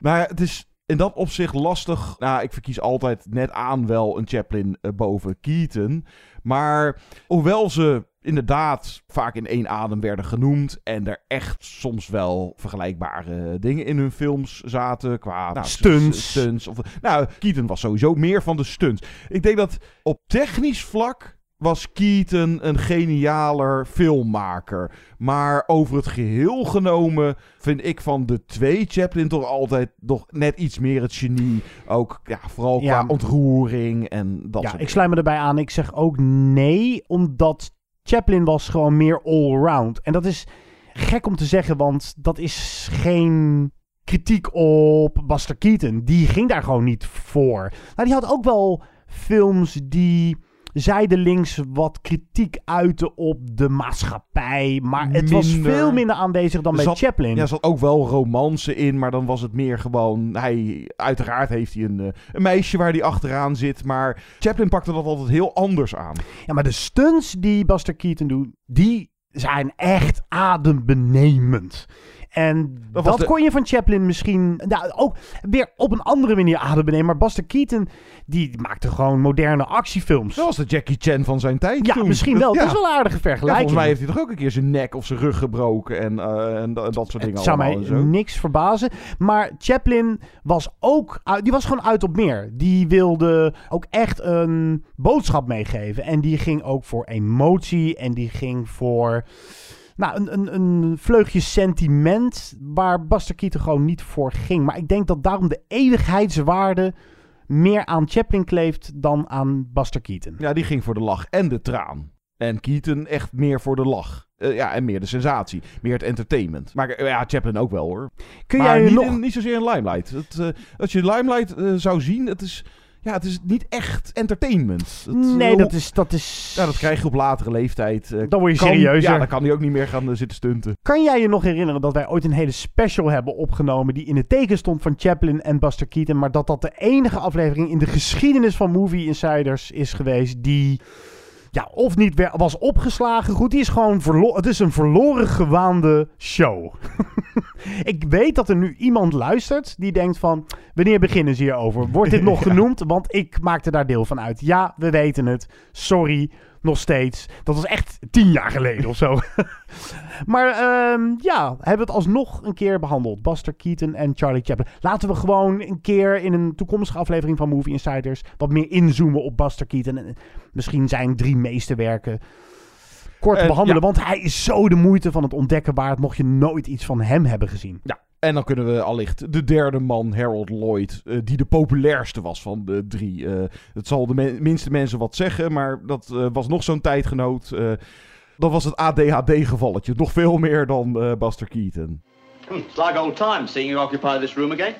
Maar het is in dat opzicht lastig. Nou, ik verkies altijd net aan wel een Chaplin eh, boven Keaton. Maar hoewel ze inderdaad vaak in één adem werden genoemd. En er echt soms wel vergelijkbare dingen in hun films zaten. Qua nou, Stunts. stunts of, nou, Keaton was sowieso meer van de stunts. Ik denk dat op technisch vlak was Keaton een genialer filmmaker. Maar over het geheel genomen vind ik van de twee Chaplin toch altijd nog net iets meer het genie. Ook ja, vooral qua Ja. ontroering en dat ja, soort ik sluit me erbij aan. Ik zeg ook nee, omdat Chaplin was gewoon meer all-round. En dat is gek om te zeggen, want dat is geen kritiek op Buster Keaton. Die ging daar gewoon niet voor. Maar die had ook wel films die zijdelings wat kritiek uiten op de maatschappij. Maar het was veel minder aanwezig dan bij zat- Chaplin. Ja, er zat ook wel romance in, maar dan was het meer gewoon... Hij, uiteraard heeft hij een, eh, een meisje waar hij achteraan zit, maar Chaplin pakte dat altijd heel anders aan. Ja, maar de stunts die Buster Keaton doet, die zijn echt adembenemend. En dat, de- kon je van Chaplin misschien nou, ook weer op een andere manier adembenemen. Maar Buster Keaton, die maakte gewoon moderne actiefilms. Dat was de Jackie Chan van zijn tijd Ja, toen. misschien wel. Ja. Dat is wel een aardige Ja, vergelijking. volgens mij heeft hij toch ook een keer zijn nek of zijn rug gebroken en, eh, en, da- en dat soort dingen Het zou mij niks verbazen. Maar Chaplin was ook... Die was gewoon uit op meer. Die wilde ook echt een boodschap meegeven. En die ging ook voor emotie. En die ging voor... Nou, een, een, een vleugje sentiment waar Buster Keaton gewoon niet voor ging. Maar ik denk dat daarom de eeuwigheidswaarde meer aan Chaplin kleeft dan aan Buster Keaton. Ja, die ging voor de lach en de traan. En Keaton echt meer voor de lach. Eh, ja, en meer de sensatie. Meer het entertainment. Maar eh, ja, Chaplin ook wel hoor. Kun maar jij niet, nog... in- niet zozeer in Limelight. Het, eh, als je Limelight zou zien, het is, ja, het is niet echt entertainment. Het, Nee, eh, dat is, dat is... Ja, dat krijg je op latere leeftijd. eh, Dan word je kan- serieuzer. Ja, dan kan hij ook niet meer gaan eh, zitten stunten. Kan jij je nog herinneren dat wij ooit een hele special hebben opgenomen die in het teken stond van Chaplin en Buster Keaton, maar dat dat de enige aflevering in de geschiedenis van Movie Insiders is geweest die ja, of niet was opgeslagen. Goed, die is gewoon verloren. Het is een verloren gewaande show. ik weet dat er nu iemand luistert die denkt van, wanneer beginnen ze hierover? Wordt dit nog Ja. genoemd? Want ik maakte daar deel van uit. Ja, we weten het. Sorry, nog steeds. Dat was echt tien jaar geleden of zo. maar ehm, ja, hebben we het alsnog een keer behandeld. Buster Keaton en Charlie Chaplin. Laten we gewoon een keer in een toekomstige aflevering van Movie Insiders wat meer inzoomen op Buster Keaton. En misschien zijn drie meesterwerken kort En, behandelen. ja. Want hij is zo de moeite van het ontdekken waard, mocht je nooit iets van hem hebben gezien. Ja, en dan kunnen we allicht de derde man, Harold Lloyd, eh, die de populairste was van de drie. Eh, het zal de minste mensen wat zeggen, maar dat eh, was nog zo'n tijdgenoot. eh, dat was het ADHD-gevalletje. Nog veel meer dan eh, Buster Keaton. Hmm, it's like old times seeing you occupy this room again.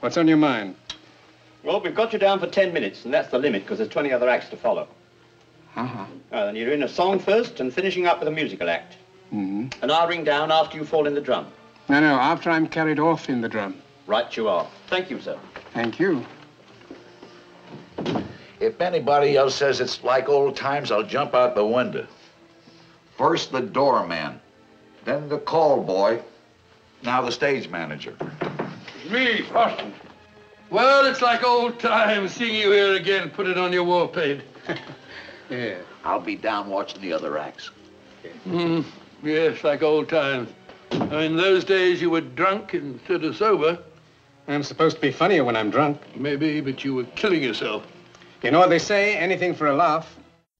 What's on your mind? Well, we've got you down for 10 minutes, and that's the limit because there's 20 other acts to follow. Uh-huh. Uh, then you're in a song first and finishing up with a musical act. Mm-hmm. And I'll ring down after you fall in the drum. No, no, after I'm carried off in the drum. Right you are. Thank you, sir. Thank you. If anybody else says it's like old times, I'll jump out the window. First the doorman, then the call boy, now the stage manager. Me, Boston. Well, it's like old times seeing you here again. Put it on your war paint. Yeah. I'll be down watching the other acts. Mm, yes, like old times. In those days, you were drunk instead of sober. I'm supposed to be funnier when I'm drunk. Maybe, but you were killing yourself. You know what they say, anything for a laugh.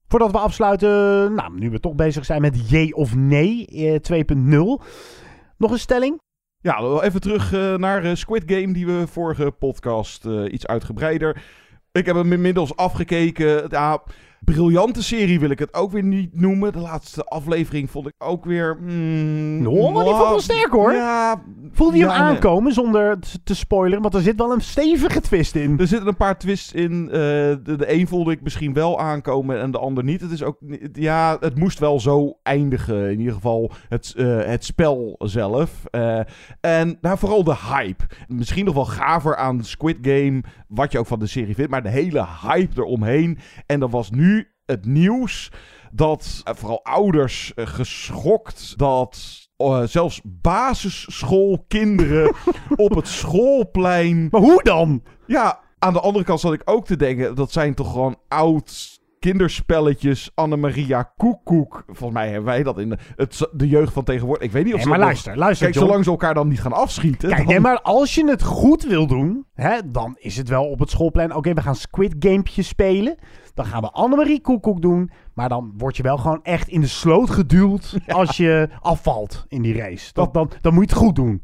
Voordat we afsluiten, nou, nu we toch bezig zijn met jee of nee eh, 2.0. Nog een stelling? Ja, even terug eh, naar eh, Squid Game, die we vorige podcast iets uitgebreider Ik heb hem inmiddels afgekeken. Ja, briljante serie wil ik het ook weer niet noemen. De laatste aflevering vond ik ook weer... Mm, Oh, maar die vond ik wel sterk hoor. Ja, Voelde je hem nee. aankomen zonder te spoileren? Want er zit wel een stevige twist in. Er zitten een paar twists in. eh, de, de een voelde ik misschien wel aankomen en de ander niet. Het is ook, ja, het moest wel zo eindigen. In ieder geval het, eh, het spel zelf. Eh, en nou, vooral de hype. Misschien nog wel gaver aan Squid Game, wat je ook van de serie vindt. Maar de hele hype eromheen. En dan was nu het nieuws dat eh, vooral ouders eh, geschokt dat eh, zelfs basisschoolkinderen op het schoolplein. Maar hoe dan? Ja, aan de andere kant zat ik ook te denken, dat zijn toch gewoon oud kinderspelletjes, Annemaria Koekoek. Volgens mij hebben wij dat in de, het, de jeugd van tegenwoordig. Ik weet niet of Nee, ze maar luister, nog- luister, Kijk, John. zolang ze elkaar dan niet gaan afschieten. Kijk, dan- nee, maar als je het goed wil doen, hè, dan is het wel op het schoolplein. Oké, we gaan Squid Gamepje spelen. Dan gaan we Annemarie Koekoek doen. Maar dan word je wel gewoon echt in de sloot geduwd als je afvalt in die race. Dat, dan, dan moet je het goed doen.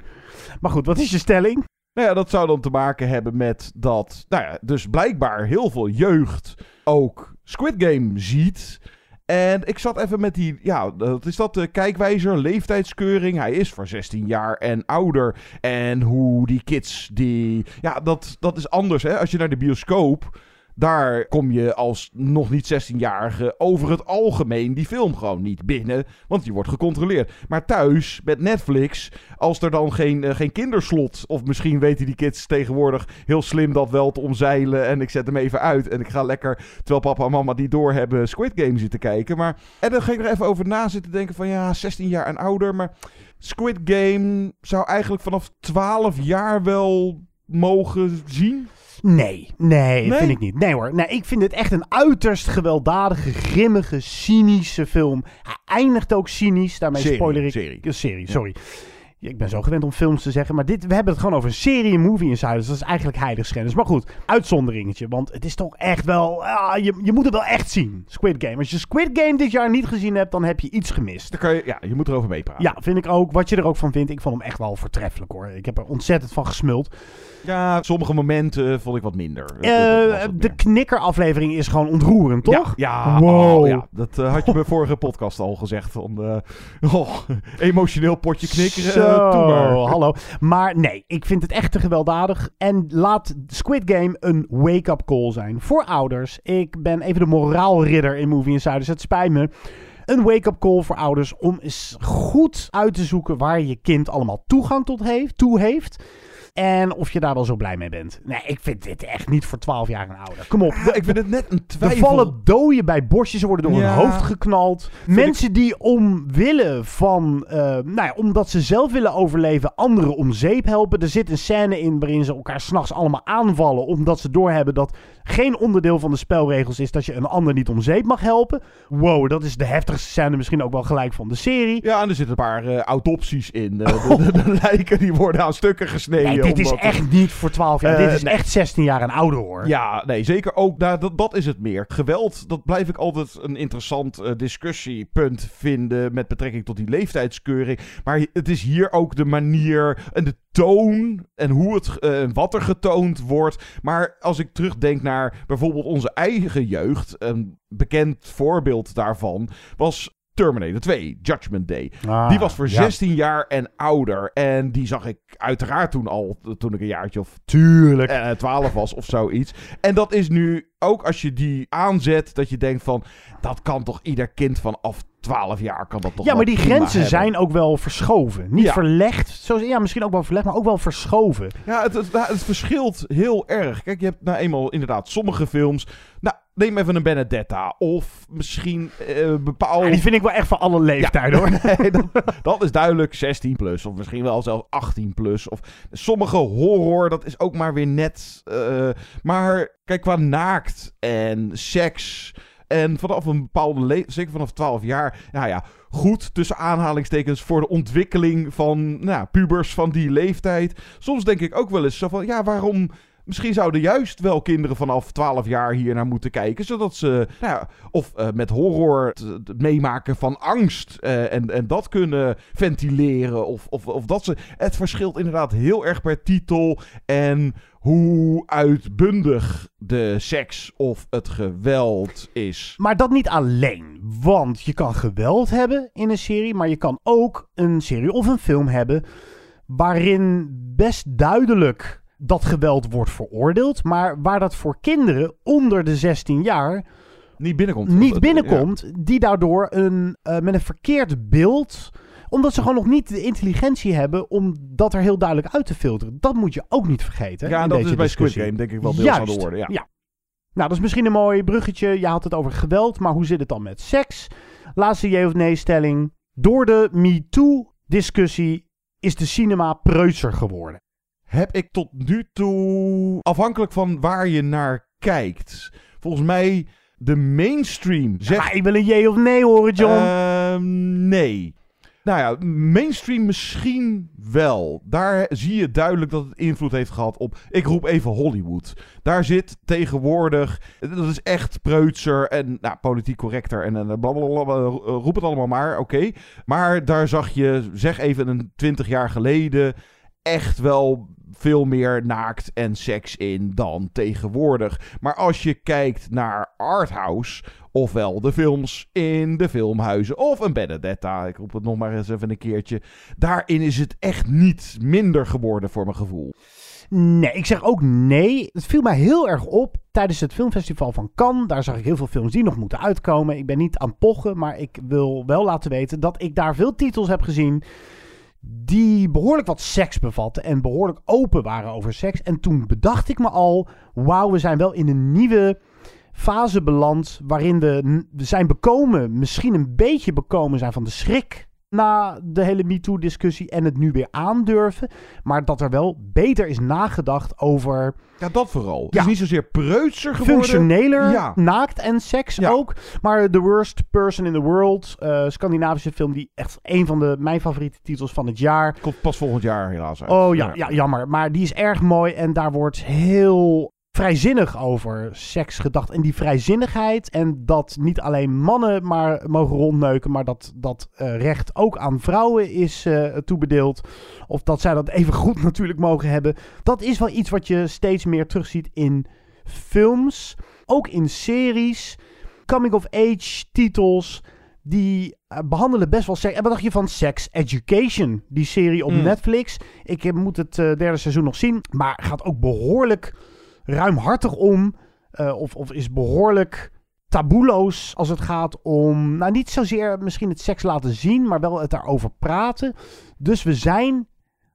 Maar goed, wat is je stelling? Nou ja, dat zou dan te maken hebben met dat, nou ja, dus blijkbaar heel veel jeugd ook Squid Game ziet. En ik zat even met die, ja, wat is dat, de kijkwijzer, leeftijdskeuring. Hij is voor 16 jaar en ouder. En hoe die kids, die, ja, dat, dat is anders hè. Als je naar de bioscoop, daar kom je als nog niet 16-jarige over het algemeen die film gewoon niet binnen. Want je wordt gecontroleerd. Maar thuis, met Netflix, als er dan geen, eh, geen kinderslot... of misschien weten die kids tegenwoordig heel slim dat wel te omzeilen... en ik zet hem even uit en ik ga lekker... terwijl papa en mama die doorhebben Squid Game zitten kijken. Maar, en dan ging ik er even over na zitten denken van... ja, 16 jaar en ouder, maar Squid Game zou eigenlijk vanaf 12 jaar wel mogen zien... Nee, nee, Nee? vind ik niet. Nee hoor, nee, ik vind het echt een uiterst gewelddadige, grimmige, cynische film. Hij eindigt ook cynisch, daarmee spoiler ik. serie. Serie, sorry. Ja, Ik ben zo gewend om films te zeggen, maar dit, we hebben het gewoon over een serie, een movie inside. Dus dat is eigenlijk heiligschennis. Maar goed, uitzonderingetje, want het is toch echt wel... ah, je, je moet het wel echt zien, Squid Game. Als je Squid Game dit jaar niet gezien hebt, dan heb je iets gemist. Dan kan je, ja, je moet erover meepraten. Ja, vind ik ook. Wat je er ook van vindt, ik vond hem echt wel voortreffelijk hoor. Ik heb er ontzettend van gesmuld. Ja, sommige momenten vond ik wat minder. Eh, wat de knikkeraflevering is gewoon ontroerend, toch? Ja, Wow. oh, ja. dat eh, had je bij vorige podcast al gezegd. Van, eh, oh, emotioneel potje knikkeren. Zo, eh, doe maar. hallo. Maar nee, ik vind het echt te gewelddadig. En laat Squid Game een wake-up call zijn voor ouders. Ik ben even de moraalridder in Movie Insider, dus het spijt me. Een wake-up call voor ouders om eens goed uit te zoeken waar je kind allemaal toegang tot heeft, toe heeft. En of je daar wel zo blij mee bent. Nee, ik vind dit echt niet voor 12 jaar en ouder. Kom op. Ja, ik vind het net een Er twijfel. vallen doden bij borstjes, ze worden door Ja. hun hoofd geknald. Mensen die omwille van, eh, nou ja, omdat ze zelf willen overleven, anderen om zeep helpen. Er zit een scène in waarin ze elkaar s'nachts allemaal aanvallen, omdat ze doorhebben dat geen onderdeel van de spelregels is dat je een ander niet om zeep mag helpen. Wow, dat is de heftigste scène misschien ook wel gelijk van de serie. Ja, en er zitten een paar eh, autopsies in. Eh, de, de, de lijken die worden aan stukken gesneden. Nee, dit is echt niet voor 12 jaar. Eh, dit is nee. echt 16 jaar en ouder hoor. Ja, nee, zeker ook. Nou, dat, dat is het meer. Geweld, dat blijf ik altijd een interessant eh, discussiepunt vinden met betrekking tot die leeftijdskeuring. Maar het is hier ook de manier en de toon en hoe het eh, wat er getoond wordt. Maar als ik terugdenk naar bijvoorbeeld onze eigen jeugd, een bekend voorbeeld daarvan was Terminator 2, Judgment Day. Ah, die was voor ja. 16 jaar en ouder. En die zag ik uiteraard toen al, toen ik een jaartje of Tuurlijk. eh, 12 was of zoiets. En dat is nu ook als je die aanzet, dat je denkt van, dat kan toch ieder kind vanaf 12 jaar kan dat toch Ja, maar die grenzen hebben. zijn ook wel verschoven. Niet Ja. verlegd. Zo, ja, misschien ook wel verlegd, maar ook wel verschoven. Ja, het, het, het verschilt heel erg. Kijk, je hebt nou eenmaal inderdaad sommige films. Nou, neem even een Benedetta. Of misschien eh bepaalde... Ja, die vind ik wel echt van alle leeftijden hoor. Nee, dat, dat is duidelijk 16 plus. Of misschien wel zelfs 18 plus. Of sommige horror, dat is ook maar weer net. eh, maar kijk, qua naakt en seks. En vanaf een bepaalde leeftijd, zeker vanaf 12 jaar. Nou ja, goed tussen aanhalingstekens voor de ontwikkeling van nou, pubers van die leeftijd. Soms denk ik ook wel eens zo van, ja, waarom Misschien zouden juist wel kinderen vanaf 12 jaar hier naar moeten kijken. Zodat ze, nou ja, of eh, met horror het, meemaken van angst eh, en, en dat kunnen ventileren. Of, of, of dat ze. Het verschilt inderdaad heel erg per titel. En hoe uitbundig de seks of het geweld is. Maar dat niet alleen. Want je kan geweld hebben in een serie, maar je kan ook een serie of een film hebben waarin best duidelijk dat geweld wordt veroordeeld, maar waar dat voor kinderen onder de 16 jaar niet binnenkomt. Niet binnenkomt, die daardoor een, uh, met een verkeerd beeld omdat ze gewoon nog niet de intelligentie hebben om dat er heel duidelijk uit te filteren. Dat moet je ook niet vergeten. Ja, en dat is bij Squid Game denk ik wel deels aan de orde. Ja. ja. Nou, dat is misschien een mooi bruggetje. Je had het over geweld, maar hoe zit het dan met seks? Laatste je of nee stelling. Door de MeToo-discussie is de cinema preutser geworden. Heb ik tot nu toe, afhankelijk van waar je naar kijkt, volgens mij de mainstream zegt... Ja, ik wil een jee of nee horen, John. Uh, nee. Nou ja, mainstream misschien wel. Daar zie je duidelijk dat het invloed heeft gehad op. Ik roep even Hollywood. Daar zit tegenwoordig. Dat is echt preutser en nou, politiek correcter en, en blablabla. Roep het allemaal maar, oké. Maar daar zag je, zeg even een twintig jaar geleden. Echt wel veel meer naakt en seks in dan tegenwoordig. Maar als je kijkt naar Arthouse, ofwel de films in de filmhuizen, of een Benedetta, ik roep het nog maar eens even een keertje, daarin is het echt niet minder geworden voor mijn gevoel. Nee, ik zeg ook nee. Het viel mij heel erg op tijdens het filmfestival van Cannes. Daar zag ik heel veel films die nog moeten uitkomen. Ik ben niet aan pochen, maar ik wil wel laten weten dat ik daar veel titels heb gezien die behoorlijk wat seks bevatten en behoorlijk open waren over seks. En toen bedacht ik me al, wauw, we zijn wel in een nieuwe fase beland waarin we, we zijn bekomen, misschien een beetje bekomen zijn van de schrik na de hele MeToo-discussie en het nu weer aandurven. Maar dat er wel beter is nagedacht over... Ja, dat vooral. Het is niet zozeer preutser geworden. Functioneler, ja. naakt en seks ook. Maar The Worst Person in the World, uh, Scandinavische film die echt een van de, mijn favoriete titels van het jaar. Komt pas volgend jaar helaas uit. Oh ja, ja, jammer. Maar die is erg mooi en daar wordt heel vrijzinnig over seks gedacht. En die vrijzinnigheid en dat niet alleen mannen maar mogen rondneuken, maar dat dat uh, recht ook aan vrouwen is uh, toebedeeld. Of dat zij dat even goed natuurlijk mogen hebben. Dat is wel iets wat je steeds meer terugziet in films, ook in series, coming of age titels. Die uh, behandelen best wel seks. En wat dacht je van Sex Education? Die serie op mm. Netflix. Ik moet het derde seizoen nog zien. Maar gaat ook behoorlijk ruimhartig om. Uh, of, of is behoorlijk taboeloos als het gaat om. Nou, niet zozeer misschien het seks laten zien, maar wel het daarover praten. Dus we zijn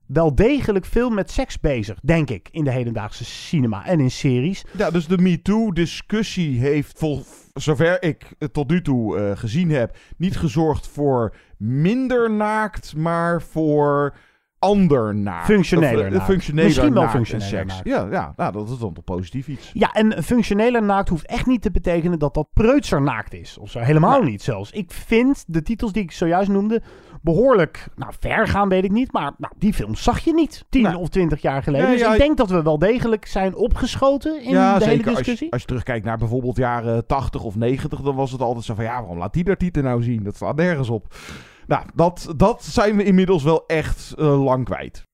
wel degelijk veel met seks bezig, denk ik, in de hedendaagse cinema en in series. Ja, dus de MeToo-discussie heeft, vol, zover ik het tot nu toe uh, gezien heb, niet gezorgd voor minder naakt, maar voor ander naakt. Functioneler of, naakt. Functioneler Misschien wel functioneler seks. naakt. Ja, ja nou, dat is dan toch positief iets. Ja, en functioneler naakt hoeft echt niet te betekenen dat dat preutser naakt is. Of zo. Helemaal niet zelfs. Ik vind de titels die ik zojuist noemde behoorlijk, nou ver gaan weet ik niet, maar nou, die films zag je niet tien of twintig jaar geleden. Nee, dus ja, ik denk dat we wel degelijk zijn opgeschoten in ja, de zeker. hele discussie. Als je, als je terugkijkt naar bijvoorbeeld jaren 80 of 90, dan was het altijd zo van ja, waarom laat die daar titel nou zien? Dat slaat nergens op. Nou, dat, dat zijn we inmiddels wel echt uh, lang kwijt.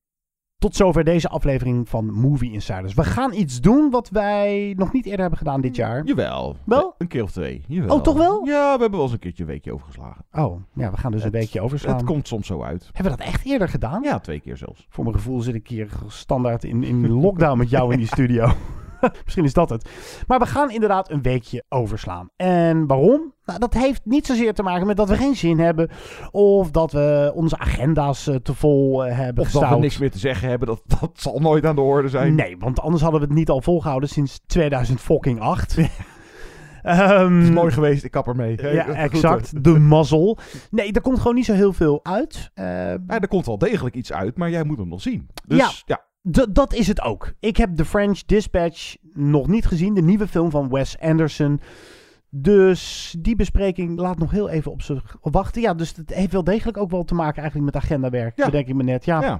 Tot zover deze aflevering van Movie Insiders. We gaan iets doen wat wij nog niet eerder hebben gedaan dit jaar. Jawel. Wel? Een keer of twee. Jawel. Oh, toch wel? Ja, we hebben wel eens een keertje een weekje overgeslagen. Oh, ja, we gaan dus Het- een weekje overslaan. Het komt soms zo uit. Hebben we dat echt eerder gedaan? Ja, twee keer zelfs. Voor mijn gevoel zit ik hier standaard in, in lockdown met jou in die studio. Misschien is dat het. Maar we gaan inderdaad een weekje overslaan. En waarom? Nou, dat heeft niet zozeer te maken met dat we geen zin hebben. Of dat we onze agenda's eh, te vol eh, hebben Of dat we niks meer te zeggen hebben, dat, dat zal nooit aan de orde zijn. Nee, want anders hadden we het niet al volgehouden sinds 2008. Ehm, Het is mooi geweest, ik kap ermee. Ja, exact. De mazzel. Nee, er komt gewoon niet zo heel veel uit. Eh, Ja, er komt wel degelijk iets uit, maar jij moet hem nog zien. Dus Ja. ja. Dat is het ook. Ik heb The French Dispatch nog niet gezien. De nieuwe film van Wes Anderson. Dus die bespreking laat nog heel even op zich wachten. Ja, dus het heeft wel degelijk ook wel te maken eigenlijk met agendawerk. Ja. Bedenk ik me net. Ja. Ja.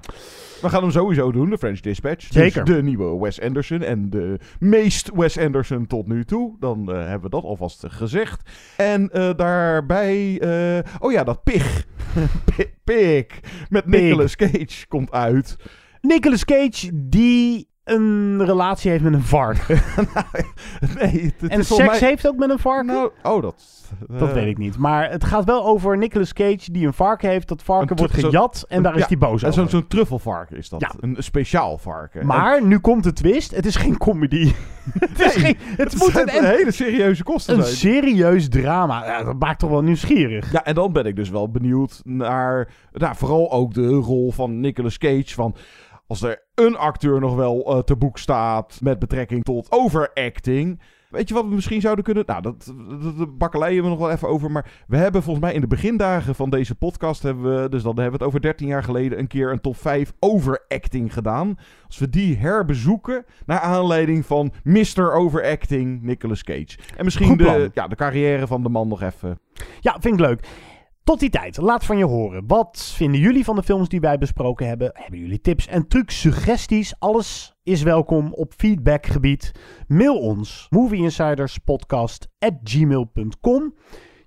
We gaan hem sowieso doen, de French Dispatch. Zeker. Dus de nieuwe Wes Anderson en de meest Wes Anderson tot nu toe. Dan eh, hebben we dat alvast gezegd. En eh, daarbij... eh, oh ja, dat Pig. Pi- Pig. Met. Nicolas Cage komt uit. Nicolas Cage die een relatie heeft met een vark. nee, het, het en is seks mij- heeft ook met een vark? Nou, oh, dat... Dat eh, weet ik niet. Maar het gaat wel over Nicolas Cage die een varken heeft. Dat varken een wordt zo- gejat en daar is hij boos en over. Zo'n zo'n truffelvarken is dat. Ja. Een speciaal varken. Maar nu komt de twist. Het is geen comedy. het is Nee, geen, het het moet zijn een, hele serieuze kosten een zijn. serieus drama. Ja, dat maakt toch wel nieuwsgierig. Ja, en dan ben ik dus wel benieuwd naar, nou, vooral ook de rol van Nicolas Cage. Van als er een acteur nog wel eh, te boek staat met betrekking tot overacting. Weet je wat we misschien zouden kunnen? Nou, dat, dat, dat bakkeleien we nog wel even over. Maar we hebben volgens mij in de begindagen van deze podcast, hebben we, dus dan hebben we het over 13 jaar geleden, een keer een top 5 overacting gedaan. Als we die herbezoeken, naar aanleiding van Mr. Overacting Nicolas Cage. En misschien de, ja, de carrière van de man nog even. Ja, vind ik leuk. Tot die tijd, laat van je horen. Wat vinden jullie van de films die wij besproken hebben? Hebben jullie tips en trucs, suggesties? Alles is welkom op feedbackgebied. Mail ons movieinsiderspodcast@gmail.com.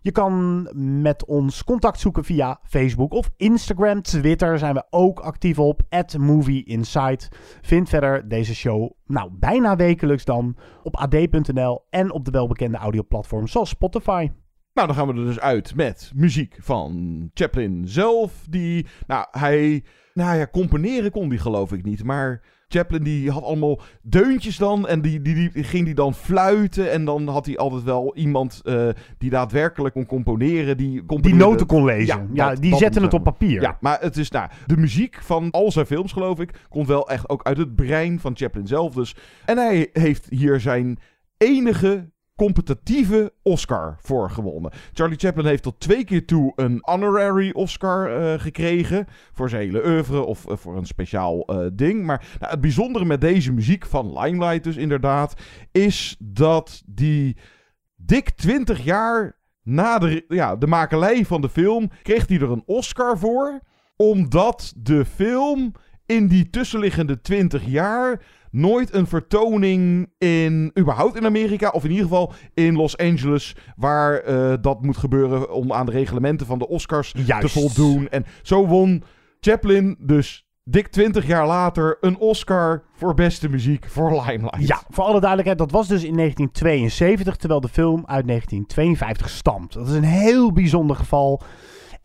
Je kan met ons contact zoeken via Facebook of Instagram, Twitter zijn we ook actief op @movieinsight. Vind verder deze show nou bijna wekelijks dan op ad.nl en op de welbekende audioplatforms zoals Spotify. Nou, dan gaan we er dus uit met muziek van Chaplin zelf. Die, nou, hij, nou ja, componeren kon die geloof ik niet. Maar Chaplin die had allemaal deuntjes dan. En die, die, die ging die dan fluiten. En dan had hij altijd wel iemand eh, die daadwerkelijk kon componeren. Die, Die noten kon lezen. Ja, dat- die dat zetten het op papier. Ja, maar het is, nou, de muziek van al zijn films, geloof ik, komt wel echt ook uit het brein van Chaplin zelf. Dus. En hij heeft hier zijn enige competitieve Oscar voor gewonnen. Charlie Chaplin heeft tot twee keer toe een honorary Oscar eh, gekregen. Voor zijn hele oeuvre of eh, voor een speciaal eh, ding. Maar nou, het bijzondere met deze muziek van Limelight dus inderdaad... is dat die dik 20 jaar na de, ja, de makelij van de film... kreeg hij er een Oscar voor. Omdat de film in die tussenliggende 20 jaar nooit een vertoning in, überhaupt in Amerika, of in ieder geval in Los Angeles, waar eh, dat moet gebeuren om aan de reglementen van de Oscars Juist. te voldoen. En zo won Chaplin dus dik 20 jaar later een Oscar voor beste muziek voor Limelight. Ja, voor alle duidelijkheid, dat was dus in 1972, terwijl de film uit 1952 stamt. Dat is een heel bijzonder geval.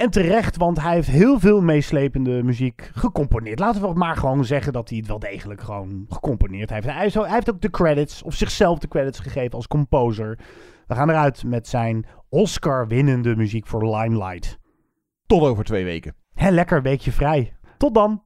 En terecht, want hij heeft heel veel meeslepende muziek gecomponeerd. Laten we maar gewoon zeggen dat hij het wel degelijk gewoon gecomponeerd heeft. Hij, heeft- hij heeft ook de credits, of zichzelf de credits gegeven als composer. We gaan eruit met zijn Oscar-winnende muziek voor Limelight. Tot over twee weken. Hé, lekker weekje vrij. Tot dan.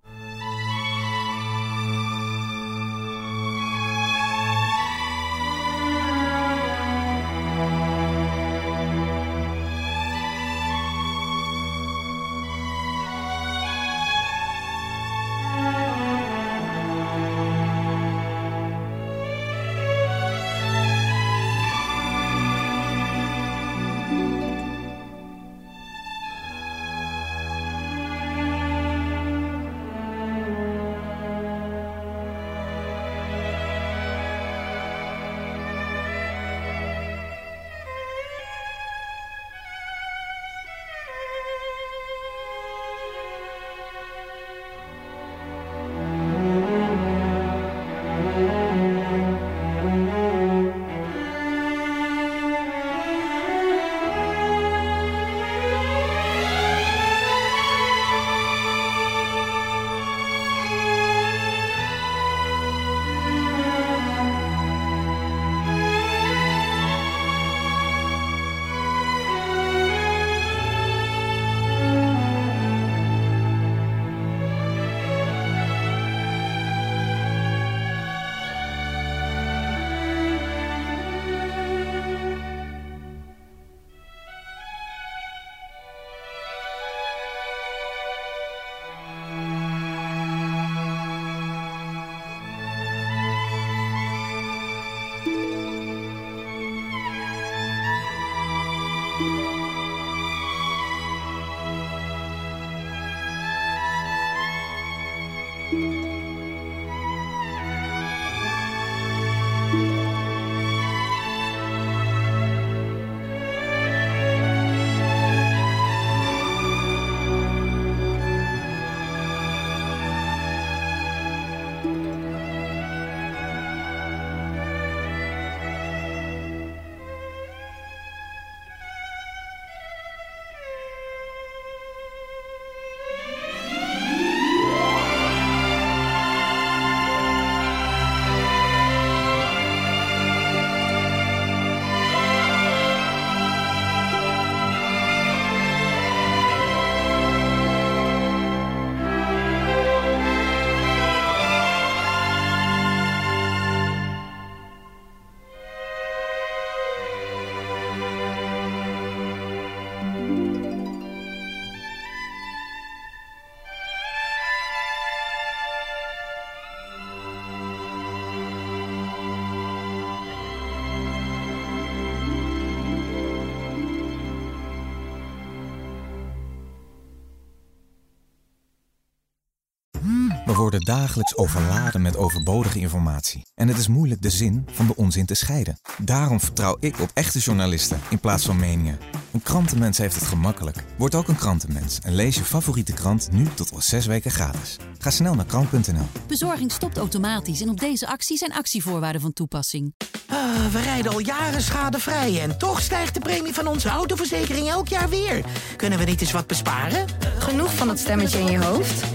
We worden dagelijks overladen met overbodige informatie. En het is moeilijk de zin van de onzin te scheiden. Daarom vertrouw ik op echte journalisten in plaats van meningen. Een krantenmens heeft het gemakkelijk. Word ook een krantenmens en lees je favoriete krant nu tot al zes weken gratis. Ga snel naar krant.nl. Bezorging stopt automatisch en op deze actie zijn actievoorwaarden van toepassing. Ah, we rijden al jaren schadevrij en toch stijgt de premie van onze autoverzekering elk jaar weer. Kunnen we niet eens wat besparen? Genoeg van dat stemmetje in je hoofd?